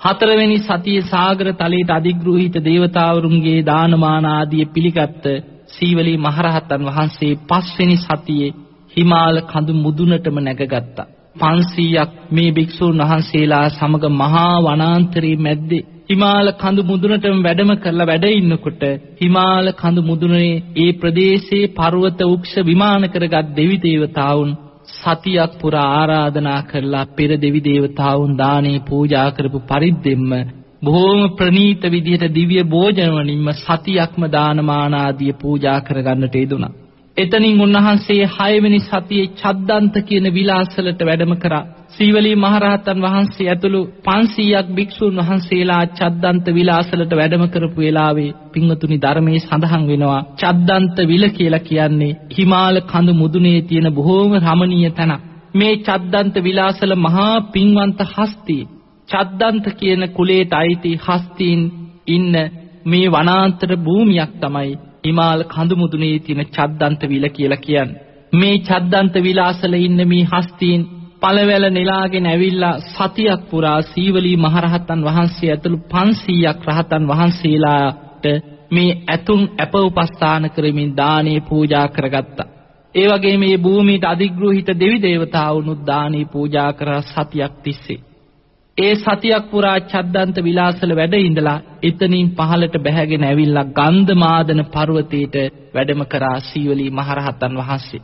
B: හතරවෙනි සතියේ සාගර තලයට අධිග්‍රහිත දේවතාවරුන්ගේ දානමාන ආදී පිළිගත් සීවලී මහරහතන් වහන්සේ පස්වෙනි සතියේ හිමාල කඳු මුදුනටම නැගගත්තා. 500ක් මේ භික්ෂූන් වහන්සේලා සමග මහා වනාන්තරයේ මැද්දේ හිමාල කඳු මුදුනටම වැඩම කරලා වැඩ ඉන්නකොට හිමාල කඳු මුදුනේ ඒ ප්‍රදේශයේ පර්වත වෘක්ෂ විමාන කරගත් දෙවි දේවතාවුන් සතියක් පුරා ආරාධනා කරලා පෙර දෙවි දේවතාවුන් දානේ පූජා කරපු පරිද්දෙම්ම බොහෝම ප්‍රණීත විදිහට දිව්‍ය භෝජන වලින්ම සතියක්ම දානමාන ආදී පූජා කරගන්නට යෙදුණා. එතනින් උන්වහන්සේ 6 වෙනි සතියේ චද්දන්ත කියන විලාසලට වැඩම කරා. සීවලී මහරහතන් වහන්සේ ඇතුළු 500ක් භික්ෂූන් වහන්සේලා චද්දන්ත විලාසලට වැඩම කරපු වෙලාවේ පින්වතුනි ධර්මයේ සඳහන් වෙනවා චද්දන්ත විල කියලා කියන්නේ හිමාල කඳු මුදුනේ තියෙන බොහෝම රමණීය තැනක්. මේ චද්දන්ත විලාසල මහා පින්වන්ත හස්තිය චද්දන්ත කියන කුලයට අයිති හස්තීන් ඉන්න මේ වනාන්තර භූමියක් තමයි හිමාල කඳු මුදුනේ තියෙන චද්දන්ත විල කියලා කියන්නේ. මේ චද්දන්ත විලාසල ඉන්න මේ හස්තීන් පළවැල නෙලාගෙන ඇවිල්ලා සතියක් පුරා සීවලී මහරහතන් වහන්සේ ඇතුළු 500ක් රහතන් වහන්සේලාට මේ ඇතුන් අප උපස්ථාන කරමින් දානේ පූජා කරගත්තා. ඒ වගේ මේ භූමියට අධිග්‍රහිත දෙවි දේවතාවුනුත් දානේ පූජා කරා සතියක් තිස්සේ. ඒ සතියක් පුරා චද්දන්ත විලාසල වැඩ ඉඳලා එතනින් පහළට බැහැගෙන ඇවිල්ලා ගන්ධමාදන පර්වතයට වැඩම කරා සීවලී මහරහතන් වහන්සේ.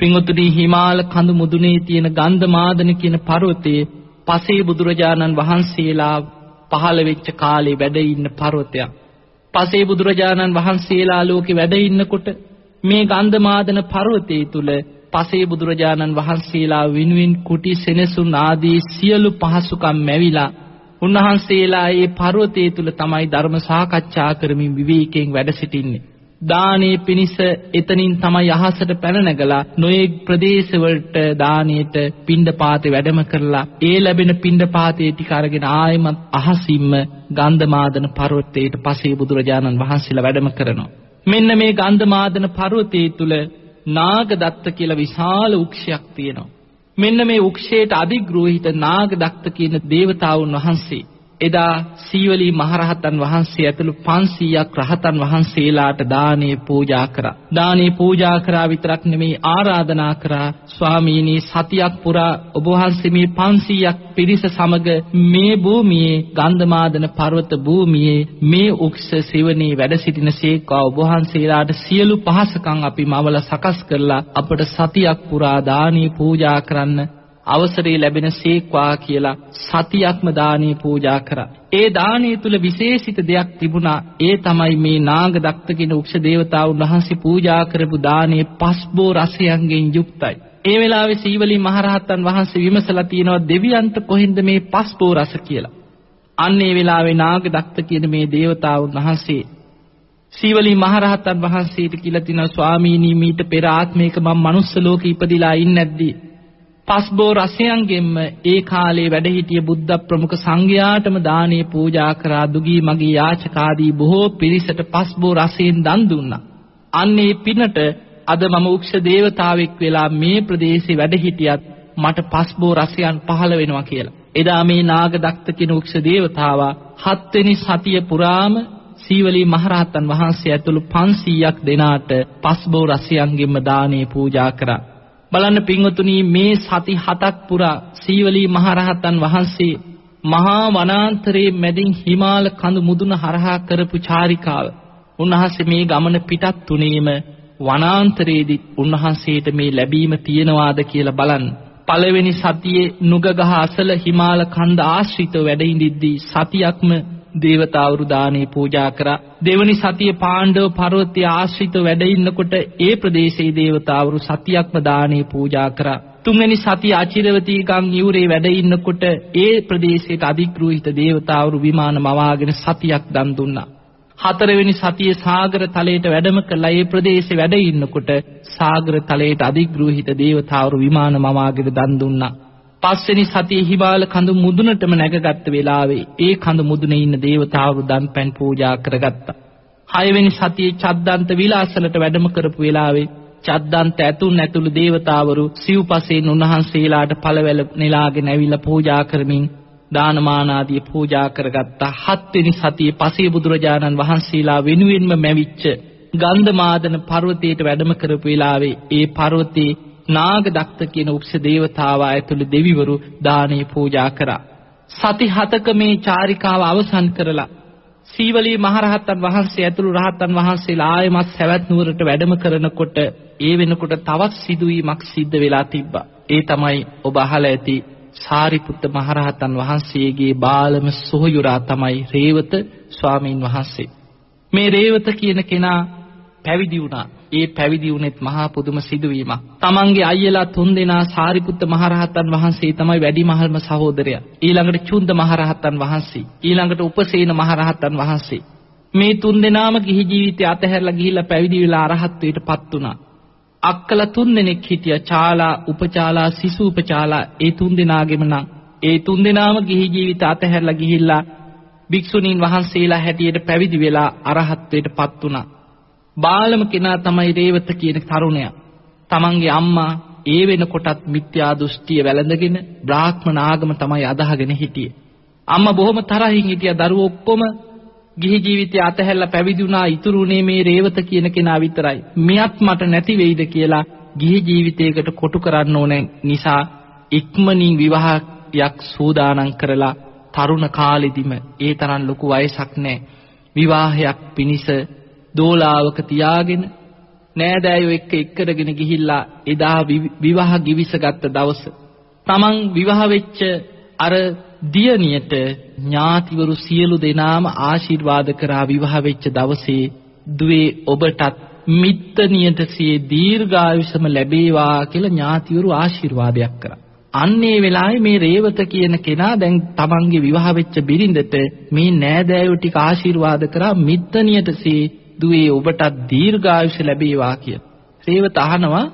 B: පින්වතුනි හිමාල කඳු මුදුනේ තියෙන ගන්ධමාදන කියන පර්වතයේ පසේ බුදුරජාණන් වහන්සේලා පහළ වෙච්ච කාලේ වැඩ ඉන්න පර්වතයක්. පසේ බුදුරජාණන් වහන්සේලා ලෝකේ වැඩ ඉන්නකොට මේ ගන්ධමාදන පර්වතයේ තුල පසේ බුදුරජාණන් වහන්සේලා විනුවින් කුටි සෙනසුන් ආදී සියලු පහසුකම් මැවිලා උන්වහන්සේලා ඒ පර්වතයේ තුල තමයි ධර්ම සාකච්ඡා කරමින් විවේකයෙන් වැඩ සිටින්නේ. දානේ පිනිස එතනින් තමයි අහසට පැන නැගලා නොයෙක් ප්‍රදේශවලට දානෙට පිණ්ඩපාතේ වැඩම කරලා ඒ ලැබෙන පිණ්ඩපාතේ ටික අරගෙන ආයෙමත් අහසින්ම ගන්ධමාදන පර්වතයට පසේ බුදුරජාණන් වහන්සේලා වැඩම කරනවා. මෙන්න මේ ගන්ධමාදන පර්වතයේ තුල නාගදත්ත කියලා විශාල වෘක්ෂයක් තියෙනවා. මෙන්න මේ වෘක්ෂයට අධිග්‍රෝහිත නාගදත්ත කියන දේවතාවුන් වහන්සේ එදා සීවලී මහරහතන් වහන්සේ ඇතුළු 500ක් රහතන් වහන්සේලාට දානේ පූජා කරා. දානේ පූජා කරා විතරක් නෙමෙයි ආරාධනා කරා ස්වාමීනි සතියක් පුරා ඔබ වහන්සේ මේ 500ක් පිරිස සමග මේ භූමියේ ගන්ධමාදන පර්වත භූමියේ මේ උක්ෂ සෙවණේ වැඩ සිටින සේක්වා ඔබ වහන්සේලාට සියලු පහසකම් අපි මවල සකස් කරලා අපට සතියක් පුරා දානේ පූජා කරන්න අවසරය ලැබෙන සේක්වා කියලා සතියක්ම දානේ පූජා කරා. ඒ දානීය තුල විශේෂිත දෙයක් තිබුණා. ඒ තමයි මේ නාගදත්ත කියන උක්ෂ දේවතාවුන් වහන්සේ පූජා කරපු දානේ පස්බෝ රසයන්ගෙන් යුක්තයි. ඒ වෙලාවේ සීවලී මහරහතන් වහන්සේ විමසලා තියෙනවා දෙවියන්ට කොහෙන්ද මේ පස්බෝ රස කියලා. අන්න ඒ වෙලාවේ නාගදත්ත කියන මේ දේවතාවුන් වහන්සේ සීවලී මහරහතන් වහන්සේට කියලා තිනවා ස්වාමීනි මීට පෙර ආත්මයක මම මනුස්ස ලෝකෙ ඉපදිලා ඉන්නේ නැද්දී පස්බෝ රසයන්ගෙන්ම ඒ කාලේ වැඩ සිටිය බුද්ධ ප්‍රමුඛ සංඝයාටම දානේ පූජා කරා දුගී මගේ යාචකාදී බොහෝ පිරිසට පස්බෝ රසයෙන් දන් දුන්නා. අන්නේ පිනට අද මම උක්ෂ දේවතාවෙක් වෙලා මේ ප්‍රදේශේ වැඩ හිටියත් මට පස්බෝ රසයන් පහළ වෙනවා කියලා. එදා මේ නාගදත්ත කියන උක්ෂ දේවතාවා හත්වෙනි සතිය පුරාම සීවලී මහරහතන් වහන්සේ ඇතුළු 500ක් දෙනාට පස්බෝ රසයන්ගෙන්ම දානේ පූජා කරා. බලන්න පින්වතුනි මේ සති හතක් පුරා සීවලී මහරහතන් වහන්සේ මහා වනාන්තරයේ මැදින් හිමාල කඳු මුදුන හරහා කරපු චාරිකාව. උන්වහන්සේ මේ ගමන පිටත් තුනේම වනාන්තරයේදී උන්වහන්සේට මේ ලැබීම තියනවාද කියලා බලන්න. පළවෙනි සතියේ නුගගහ අසල හිමාල කන්ද ආශ්‍රිතව වැඩ ඉඳිද්දී සතියක්ම දේවතාවරු දානේ පූජා කරා. දෙවනි සතිය පාණ්ඩව පර්වතය ආශ්‍රිතව වැඩ ඉන්නකොට ඒ ප්‍රදේශයේ දේවතාවරු සතියක්ම දානේ පූජා කරා. තුන්වෙනි සතිය අචිරවතී ගම් යූරේ වැඩ ඉන්නකොට ඒ ප්‍රදේශයට අධිග්‍රහිත දේවතාවරු විමාන මවාගෙන සතියක් දන් දුන්නා. හතරවෙනි සතියේ සාගර තලයට වැඩම කළා ඒ ප්‍රදේශේ වැඩ ඉන්නකොට සාගර තලයට අධිග්‍රහිත දේවතාවරු විමාන මවාගෙන දන් දුන්නා. පස්වෙනි සතියේ හිමාල කඳු මුදුනටම නැගගත්ත වෙලාවේ ඒ කඳු මුදුනේ ඉන්න දේවතාවරු දන්පැන් පූජා කරගත්තා. හයවෙනි සතියේ චද්දන්ත විලාසලට වැඩම කරපු වෙලාවේ චද්දන්ත ඇතුන් ඇතුළු දේවතාවරු සිව්පසෙන් උන්වහන්සේලාට පළවැල නෙලාගෙන ඇවිල්ලා පූජා කරමින් දානමාන ආදී පූජා කරගත්තා. හත්වෙනි සතියේ පසේ බුදුරජාණන් වහන්සේලා වෙනුවෙන්ම මැවිච්ච ගන්ධමාදන පර්වතයට වැඩම කරපු වෙලාවේ ඒ පර්වතේ නාගදත්ත කියන උක්ෂ දේවතාවා ඇතුළු දෙවිවරු දානේ පූජා කරා. සති හතක මේ චාරිකාව අවසන් කරලා සීවලී මහරහතන් වහන්සේ ඇතුළු රහතන් වහන්සේලා ආයමත් සවැත් නුවරට වැඩම කරනකොට ඒ වෙනකොට තවත් සිදුවීමක් සිද්ධ වෙලා තිබ්බා. ඒ තමයි ඔබ අහලා ඇති සාරිපුත්ත මහරහතන් වහන්සේගේ බාලම සොහොයුරා තමයි රේවත ස්වාමීන් වහන්සේ. මේ රේවත කියන කෙනා පැවිදි වුණා. ඒ පැවිදි වුණෙත් මහා පුදුම සිදුවීමක්. තමන්ගේ අයියලා තුන්දෙනා සාරිපුත්ත මහරහතන් වහන්සේ තමයි වැඩිමහල්ම සහෝදරයා. ඊළඟට චුන්ද මහරහතන් වහන්සේ. ඊළඟට උපසේන මහරහතන් වහන්සේ. මේ තුන්දෙනාම ගිහි ජීවිතය අතහැරලා ගිහිල්ලා පැවිදි වෙලා අරහත්ත්වයට පත් වුණා. අක්කල තුන්දෙනෙක් හිටියා චාලා, උපචාලා, සිසු උපචාලා ඒ තුන්දෙනාගෙම නම් ඒ තුන්දෙනාම ගිහි ජීවිත අතහැරලා ගිහිල්ලා භික්ෂුණීන් වහන්සේලා හැටියට පැවිදි වෙලා අරහත්ත්වයට පත් වුණා. බාලම කෙනා තමයි රේවත කියන තරුණයා. තමන්ගේ අම්මා ඒ වෙනකොටත් මිත්‍යා දෘෂ්ටිය වැළඳගෙන බ්‍රාහ්මණ ආගම තමයි අදහගෙන හිටියේ. අම්මා බොහොම තරහින් හිටියා දරුවෝ ඔක්කොම ගිහි ජීවිතය අතහැරලා පැවිදි වුණා ඉතුරුනේ මේ රේවත කියන කෙනා විතරයි. මෙයත් මට නැති වෙයිද කියලා ගිහි ජීවිතයකට කොටු කරන්න ඕන නිසා ඉක්මනින් විවාහයක් සූදානම් කරලා තරුණ කාලෙදිම ඒ තරම් ලොකු වයසක් නැහැ. විවාහයක් පිණිස දෝලාවක තියාගෙන නෑදෑයෝ එක්ක එක්කරගෙන ගිහිල්ලා එදා විවාහ ගිවිසගත්ත දවස තමන් විවාහ වෙච්ච අර දියණියට ඥාතිවරු සියලු දෙනාම ආශිර්වාද කරා විවාහ වෙච්ච දවසේ දුවේ ඔබටත් මිත්තනියට සිය දීර්ඝායුෂම ලැබේවා කියලා ඥාතිවරු ආශිර්වාදයක් කරා. අන්නේ වෙලාවේ මේ රේවත කියන කෙනා දැන් තමන්ගේ විවාහ වෙච්ච බිරිඳට මේ නෑදෑයෝ ටික ආශිර්වාද කරා මිත්තනියට සිය දුවේ ඔබටත් දීර්ඝායුෂ ලැබේවා කියලා. රේවත අහනවා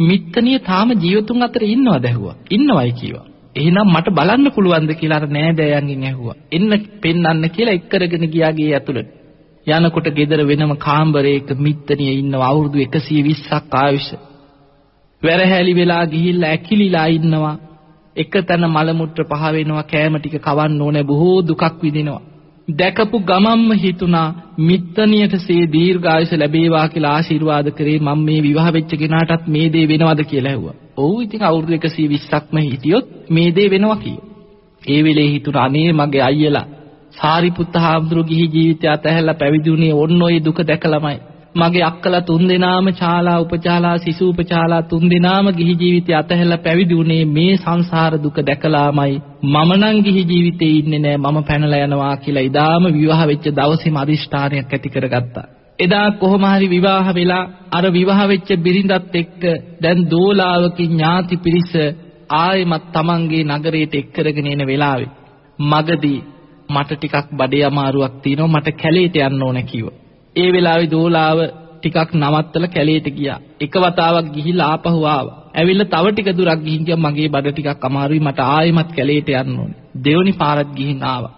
B: මිත්තනිය තාම ජීවතුන් අතර ඉන්නවද ඇහුවා. ඉන්නවයි කිව්වා. එහෙනම් මට බලන්න පුළුවන්ද කියලා අර නෑදෑයන්ගෙන් ඇහුවා. එන්න පෙන්වන්න කියලා එක්කරගෙන ගියා ගේ ඇතුළට. යනකොට ගෙදර වෙනම කාමරයක මිත්තනිය ඉන්නවා අවුරුදු 120ක් ආයුෂ. වැරහැලි වෙලා ගිහිල්ලා ඇකිලිලා ඉන්නවා. එක තැන මල මුත්‍ර පහ වෙනවා කෑම ටික කවන්න ඕනේ බොහෝ දුකක් විඳිනවා. දැකපු ගමම්ම හිතුණා මිත්තනියට සේ දීර්ඝායුෂ ලැබේවා කියලා ආශිර්වාද කරේ මම මේ විවාහ වෙච්ච කෙනාටත් මේ දේ වෙනවද කියලා ඇහුවා. ඔව් ඉතින් අවුරුදු 120ක්ම හිටියොත් මේ දේ වෙනවා කිව්වා. ඒ වෙලේ හිතුණා අනේ මගේ අයියලා සාරිපුත්ත හාමුදුරු ගිහි ජීවිතය අතහැරලා පැවිදි වුණේ ඔන්න ඔය දුක දැකලාමයි. මගේ අක්කලා තුන්දෙනාම ශාලා උපචාලා සිසු උපචාලා තුන්දෙනාම ගිහි ජීවිතය අතහැරලා පැවිදි වුණේ මේ සංසාර දුක දැකලාමයි. මම නම් ගිහි ජීවිතේ ඉන්නේ නෑ මම පැනලා යනවා කියලා ඉදාම විවාහ වෙච්ච දවසේම අදිෂ්ඨානයක් ඇති කරගත්තා. එදා කොහොම හරි විවාහ වෙලා අර විවාහ වෙච්ච බිරිඳත් එක්ක දැන් දෝලාවකින් ඥාති පිරිස ආයෙමත් Tamanගේ නගරයට එක්කරගෙන එන වෙලාවේ මගදී මට ටිකක් බඩේ අමාරුවක් තියෙනවා මට කැලේට යන්න ඕන කිව්වා. ඒ වෙලාවේ දෝලාව ටිකක් නවත්තලා කැලේට ගියා. එක වතාවක් ගිහිල්ලා ආපහු ආවා. ඇවිල්ලා තව ටික දුරක් ගිහින් ගියා මගේ බඩ ටිකක් අමාරුයි මට ආයෙමත් කැලේට යන්න ඕනේ. දෙවනි පාරත් ගිහින් ආවා.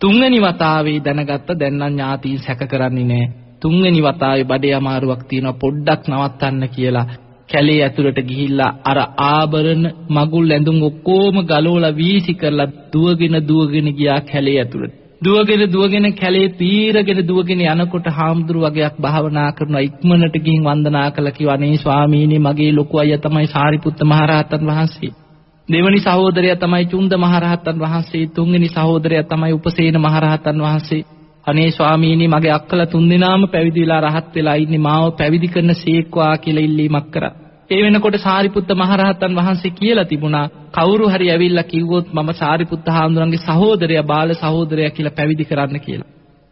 B: තුන්වෙනි වතාවේ දැනගත්ත දැන් නම් ඥාතීන් සැක කරන්නේ නැහැ. තුන්වෙනි වතාවේ බඩේ අමාරුවක් තියෙනවා පොඩ්ඩක් නවත්තන්න කියලා කැලේ ඇතුළට ගිහිල්ලා අර ආභරණ මගුල් ඇඳුම් ඔක්කොම ගලවලා වීසි කරලා දුවගෙන දුවගෙන ගියා කැලේ ඇතුළට. දුවගෙන දුවගෙන කැලේ පීරගෙන දුවගෙන යනකොට හාමුදුරු වගේක් භාවනා කරනවා ඉක්මනට ගිහින් වන්දනා කළා කිව්වා අනේ ස්වාමීනි මගේ ලොකු අයියා තමයි සාරිපුත්ත මහරහතන් වහන්සේ. දෙවනි සහෝදරයා තමයි චුන්ද මහරහතන් වහන්සේ තුන්වෙනි සහෝදරයා තමයි උපසේන මහරහතන් වහන්සේ. අනේ ස්වාමීනි මගේ අක්කලා තුන්දෙනාම පැවිදි වෙලා රහත් වෙලා ඉන්නේ මාව පැවිදි කරන සීක්වා කියලා ඉල්ලීමක් කරා. ඒ වෙනකොට සාරිපුත්ත මහරහතන් වහන්සේ කියලා තිබුණා කවුරු හරි ඇවිල්ලා කිව්වොත් මම සාරිපුත්ත හාමුදුරන්ගේ සහෝදරයා බාල සහෝදරයා කියලා පැවිදි කරන්න කියලා.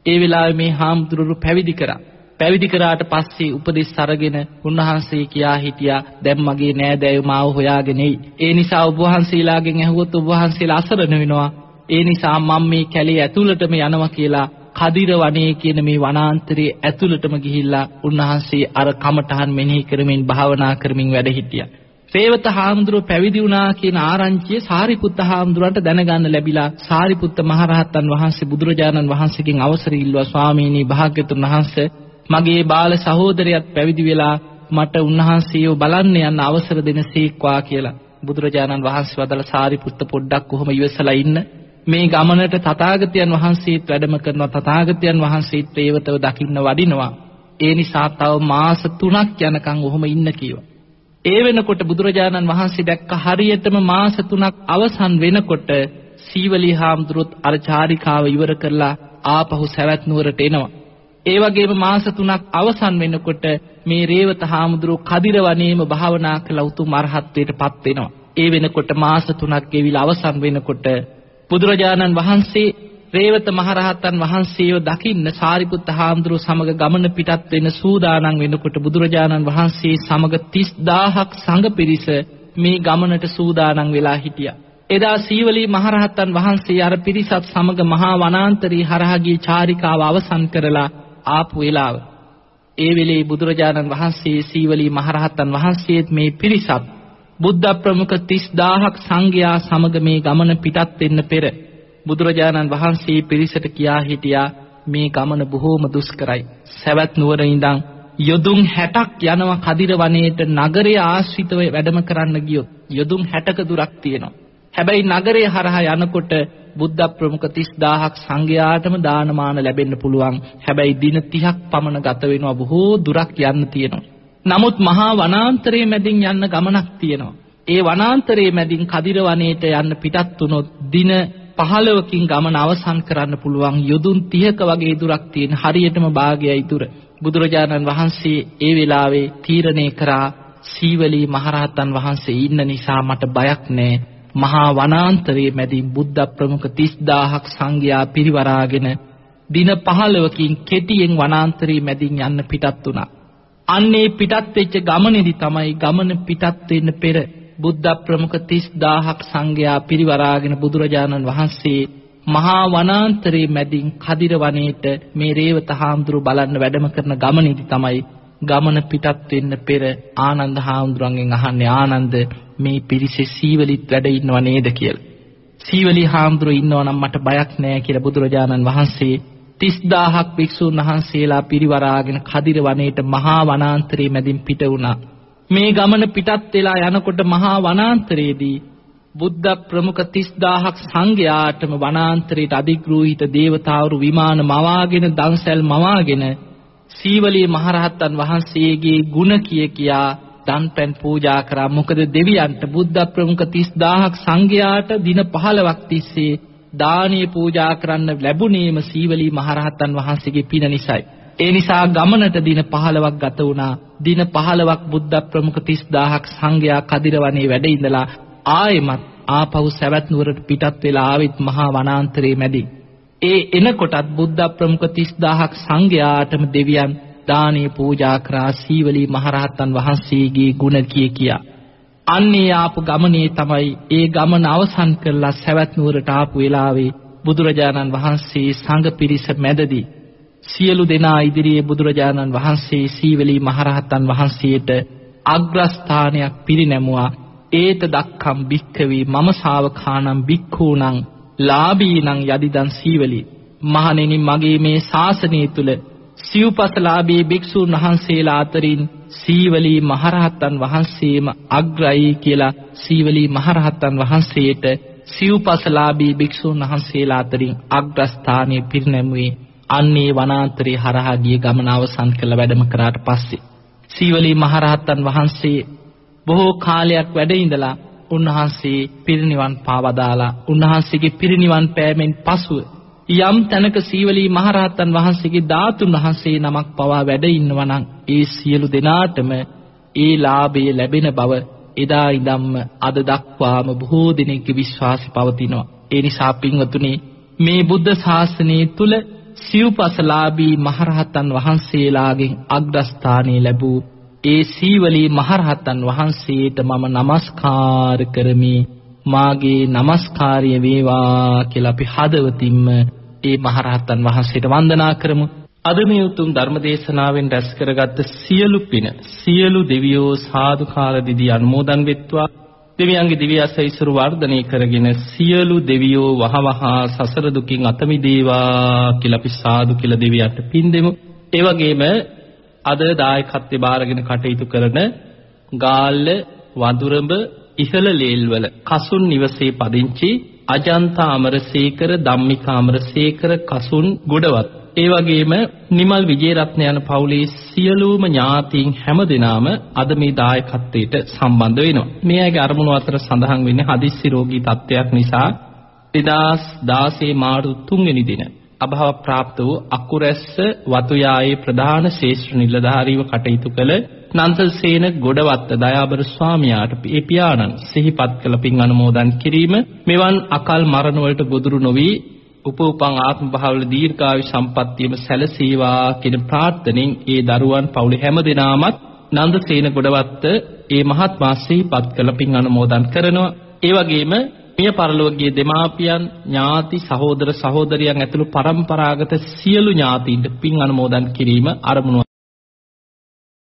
B: ඒ වෙලාවේ මේ හාමුදුරුවෝ පැවිදි කරා. පැවිදි කරාට පස්සේ උපදෙස් අරගෙන උන්වහන්සේ කියා හිටියා දැන් මගේ නෑදෑයෝ මාව හොයාගෙන එයි. ඒ නිසා ඔබ වහන්සේලාගෙන් ඇහුවොත් ඔබ වහන්සේලා අසරණ වෙනවා. ඒ නිසා මම මේ කැලේ ඇතුළටම යනවා කියලා කදිර වනයේ කියන මේ වනාන්තරයේ ඇතුළටම ගිහිල්ලා උන්වහන්සේ අර කමඨහන් මෙනෙහි කරමින් භාවනා කරමින් වැඩ හිටියා. සේවත හාමුදුරුව පැවිදි වුණා කියන ආරංචිය සාරිපුත්ත හාමුදුරන්ට දැනගන්න ලැබිලා සාරිපුත්ත මහරහතන් වහන්සේ බුදුරජාණන් වහන්සේගෙන් අවසර ඉල්ලුවා ස්වාමීනි භාග්‍යතුන් වහන්සේ මගේ බාල සහෝදරයාත් පැවිදි වෙලා මට උන්වහන්සේව බලන්න යන්න අවසර දෙනසේක්වා කියලා බුදුරජාණන් වහන්සේ වදලා සාරිපුත්ත පොඩ්ඩක් කොහොම ඉවසලා ඉන්න මේ ගමනට තථාගතයන් වහන්සේත් වැඩම කරනවා. තථාගතයන් වහන්සේත් ප්‍රේවතව දකින්න වඩිනවා. ඒ නිසා තව මාස 3ක් යනකම් ඔහොම ඉන්න කිව්වා ඒ වෙනකොට බුදුරජාණන් වහන්සේ දැක්ක හරියටම මාස 3ක් අවසන් වෙනකොට සීවලී හාමුදුරුවොත් අර චාරිකාව ඉවර කරලා ආපහු සවැත් නුවරට එනවා. ඒ වගේම මාස 3ක් අවසන් වෙනකොට මේ රේවත හාමුදුරුව කදිර වනයේම භාවනා කළ උතුම් අරහත්ත්වයට පත් වෙනවා. ඒ වෙනකොට මාස 3ක් ගෙවිලා අවසන් වෙනකොට බුදුරජාණන් වහන්සේ රේවත මහරහතන් වහන්සේව දකින්න සාරිපුත්ත හාමුදුරුව සමග ගමන පිටත් වෙන සූදානම් වෙනකොට බුදුරජාණන් වහන්සේ සමග 30000ක් සංඝ පිරිස මේ ගමනට සූදානම් වෙලා හිටියා. එදා සීවලී මහරහතන් වහන්සේ අර පිරිසත් සමග මහා වනාන්තරී හරහා ගිය චාරිකාව අවසන් කරලා ආපු වෙලාව ඒ වෙලේ බුදුරජාණන් වහන්සේ සීවලී මහරහතන් වහන්සේත් මේ පිරිසත් බුද්ධ ප්‍රමුඛ 30000ක් සංඝයා සමග මේ ගමන පිටත් වෙන්න පෙර බුදුරජාණන් වහන්සේ පිරිසට කියා හිටියා මේ ගමන බොහෝම දුෂ්කරයි. සවැත් නුවර ඉඳන් යොදුන් 60ක් යනවා කදිර වනයේට නගරය ආශ්‍රිතව වැඩම කරන්න ගියොත් යොදුන් 60ක දුරක් තියෙනවා. හැබැයි නගරය හරහා යනකොට බුද්ධ ප්‍රමුඛ 30000ක් සංඝයාටම දානමාන ලැබෙන්න පුළුවන්. හැබැයි දින 30ක් පමණ ගත වෙනවා බොහෝ දුරක් යන්න තියෙනවා. නමුත් මහා වනාන්තරයේ මැදින් යන්න ගමනක් තියෙනවා. ඒ වනාන්තරයේ මැදින් කදිර වනයේට යන්න පිටත් වුණොත් දින 15කින් ගමන අවසන් කරන්න පුළුවන් යොදුන් 30ක වගේ දුරක් තියෙන හරියටම භාගයයි දුර. බුදුරජාණන් වහන්සේ ඒ වෙලාවේ තීරණය කරා සීවලී මහරහතන් වහන්සේ ඉන්න නිසා මට බයක් නෑ. මහා වනාන්තරයේ මැදින් බුද්ධ ප්‍රමුඛ 30000ක් සංඝයා පිරිවරාගෙන දින 15කින් කෙටියෙන් වනාන්තරයේ මැදින් යන්න පිටත් වුණා. අන්නේ පිටත් වෙච්ච ගමනේදී තමයි ගමන පිටත් වෙන්න පෙර බුද්ධ ප්‍රමුඛ 30000ක් සංඝයා පිරිවරාගෙන බුදුරජාණන් වහන්සේ මහා වනාන්තරයේ මැදින් කදිර වනයේට මේ රේවත හාමුදුරු බලන්න වැඩම කරන ගමනේදී තමයි ගමන පිටත් වෙන්න පෙර ආනන්ද හාමුදුරන්ගෙන් අහන්නේ ආනන්ද මේ පිරිසේ සීවලිත් වැඩ ඉන්නව නේද කියලා. සීවලි හාමුදුරු ඉන්නවා නම් මට බයක් නෑ කියලා බුදුරජාණන් වහන්සේ 30000ක් භික්ෂුන් වහන්සේලා පිරිවරාගෙන කදිර වනයේට මහා වනාන්තරයේ මැදින් පිට වුණා. මේ ගමන පිටත් වෙලා යනකොට මහා වනාන්තරයේදී බුද්ධ ප්‍රමුඛ 30000ක් සංඝයාටම වනාන්තරයට අධිග්‍රෝහිත දේවතාවරු විමාන මවාගෙන දන්සැල් මවාගෙන සීවලී මහරහතන් වහන්සේගේ ගුණ කිය කියා දන්පැන් පූජා කරා මොකද දෙවියන්ට බුද්ධ ප්‍රමුඛ 30000ක් සංඝයාට දින 15ක් තිස්සේ දානීය පූජා කරන්න ලැබුණේම සීවලී මහරහතන් වහන්සේගේ පින නිසායි ඒ නිසා ගමනට දින 15ක් ගත වුණා. දින 15ක් බුද්ධ ප්‍රමුඛ 30000ක් සංඝයා කදිරවනේ වැඩ ඉඳලා ආයෙමත් ආපහු සවැත් නුවරට පිටත් වෙලා ආවිත් මහා වනාන්තරයේ මැදින්. ඒ එනකොටත් බුද්ධ ප්‍රමුඛ 30000ක් සංඝයාටම දෙවියන් දානේ පූජා කරා සීවලී මහරහතන් වහන්සේගේ ගුණ කිය කියා. අන්නේ ආපු ගමනේ තමයි ඒ ගමන අවසන් කරලා සවැත් නුවරට ආපු වෙලාවේ බුදුරජාණන් වහන්සේ සංඝ පිරිස මැදදී සියලු දෙනා ඉදිරියේ බුදුරජාණන් වහන්සේ සීවලී මහරහතන් වහන්සේට අග්‍රස්ථානයක් පිරිනැමුවා. ඒත දක්ඛම් භික්ඛවේ මම ශාවකානම් භික්ඛූනම් ලාභීනම් යදිදන් සීවලී. මහණෙනි මගේ මේ ශාසනය තුල සිව්පසලාභී භික්ෂුන් වහන්සේලා අතරින් සීවලී මහරහතන් වහන්සේම අග්‍රයි කියලා සීවලී මහරහතන් වහන්සේට සිව්පසලාභී භික්ෂුන් වහන්සේලා අතරින් අග්‍රස්ථානයේ පිරිනැමුවේ අන්නේ වනාන්තරේ හරහා ගිය ගමන අවසන් කළ වැඩම කරාට පස්සේ. සීවලී මහරහතන් වහන්සේ බොහෝ කාලයක් වැඩ ඉඳලා උන්වහන්සේ පිරිනිවන් පාවදාලා උන්වහන්සේගේ පිරිනිවන් පෑමෙන් පසුව යම් තැනක සීවලී මහරහතන් වහන්සේගේ ධාතුන් වහන්සේ නමක් පවා වැඩ ඉන්නවා නම් ඒ සියලු දෙනාටම ඒ ලාභය ලැබෙන බව එදා ඉඳන්ම අද දක්වාම බොහෝ දෙනෙක්ගේ විශ්වාසය පවතිනවා. ඒ නිසා පින්වතුනි මේ බුද්ධ ශාසනය තුල සිව්පසලාභී මහරහතන් වහන්සේලාගෙන් අග්‍රස්ථානය ලැබූ ඒ සීවලී මහරහතන් වහන්සේට මම নমස්කාර කරමි. මාගේ নমස්කාරය වේවා කියලා අපි හදවතින්ම ඒ මහරහතන් වහන්සේට වන්දනා කරමු අද මේ උතුම් ධර්මදේශනාවෙන් රැස් කරගත්ත සියලු පින සියලු දෙවියෝ සාදුකාර දිදී අනුමෝදන් වෙත්වා දෙවියන්ගේ දිව්‍ය අසයිසුරු වර්ධනය කරගෙන සියලු දෙවියෝ වහවහ සසර දුකින් අත මිදේවා කියලා අපි සාදු කියලා දෙවියන්ට පින් දෙමු. ඒ වගේම අද දායකත්වයේ බාරගෙන කටයුතු කරන ගාල්ල වඳුරඹ ඉහළ ලේල්වල කසුන් නිවසේ පදිංචි අජන්තා අමරසේකර ධම්මිකා අමරසේකර කසුන් ගොඩවත් ඒ වගේම නිමල් විජේරත්න යන පවුලේ සියලුම ඥාතීන් හැමදෙනාම අද මේ දායකත්වයට සම්බන්ධ වෙනවා. මේ අයගේ අරමුණු අතර සඳහන් වෙන්නේ හදිස්සි රෝගී තත්ත්වයක් නිසා 2016 මාර්තු 3 වෙනි දින අභාව ප්‍රාප්ත වූ අකුරැස්ස වතුයායේ ප්‍රධාන ශේෂ්ත්‍ර නිලධාරීව කටයුතු කළ නන්දසේන ගොඩවත්ත දයාබර ස්වාමියාට ඒ පියාණන් සිහිපත් කළ පින් අනුමෝදන් කිරීම මෙවන් අකල් මරණ වලට ගොදුරු නොවි උපෝපං ආත්ම භාවවල දීර්ඝායු සම්පන්නියම සැලසේවා කියන ප්‍රාර්ථනෙන් ඒ දරුවන් පවුලේ හැම දෙනාමත් නන්දසේන ගොඩවත්ත ඒ මහත්මා සිහිපත් කළ පින් අනුමෝදන් කරනවා. ඒ වගේම මිය පරලෝකීය දෙමාපියන් ඥාති සහෝදර සහෝදරියන් ඇතුළු පරම්පරාගත සියලු ඥාතීන්ට පින් අනුමෝදන් කිරීම අරමුණු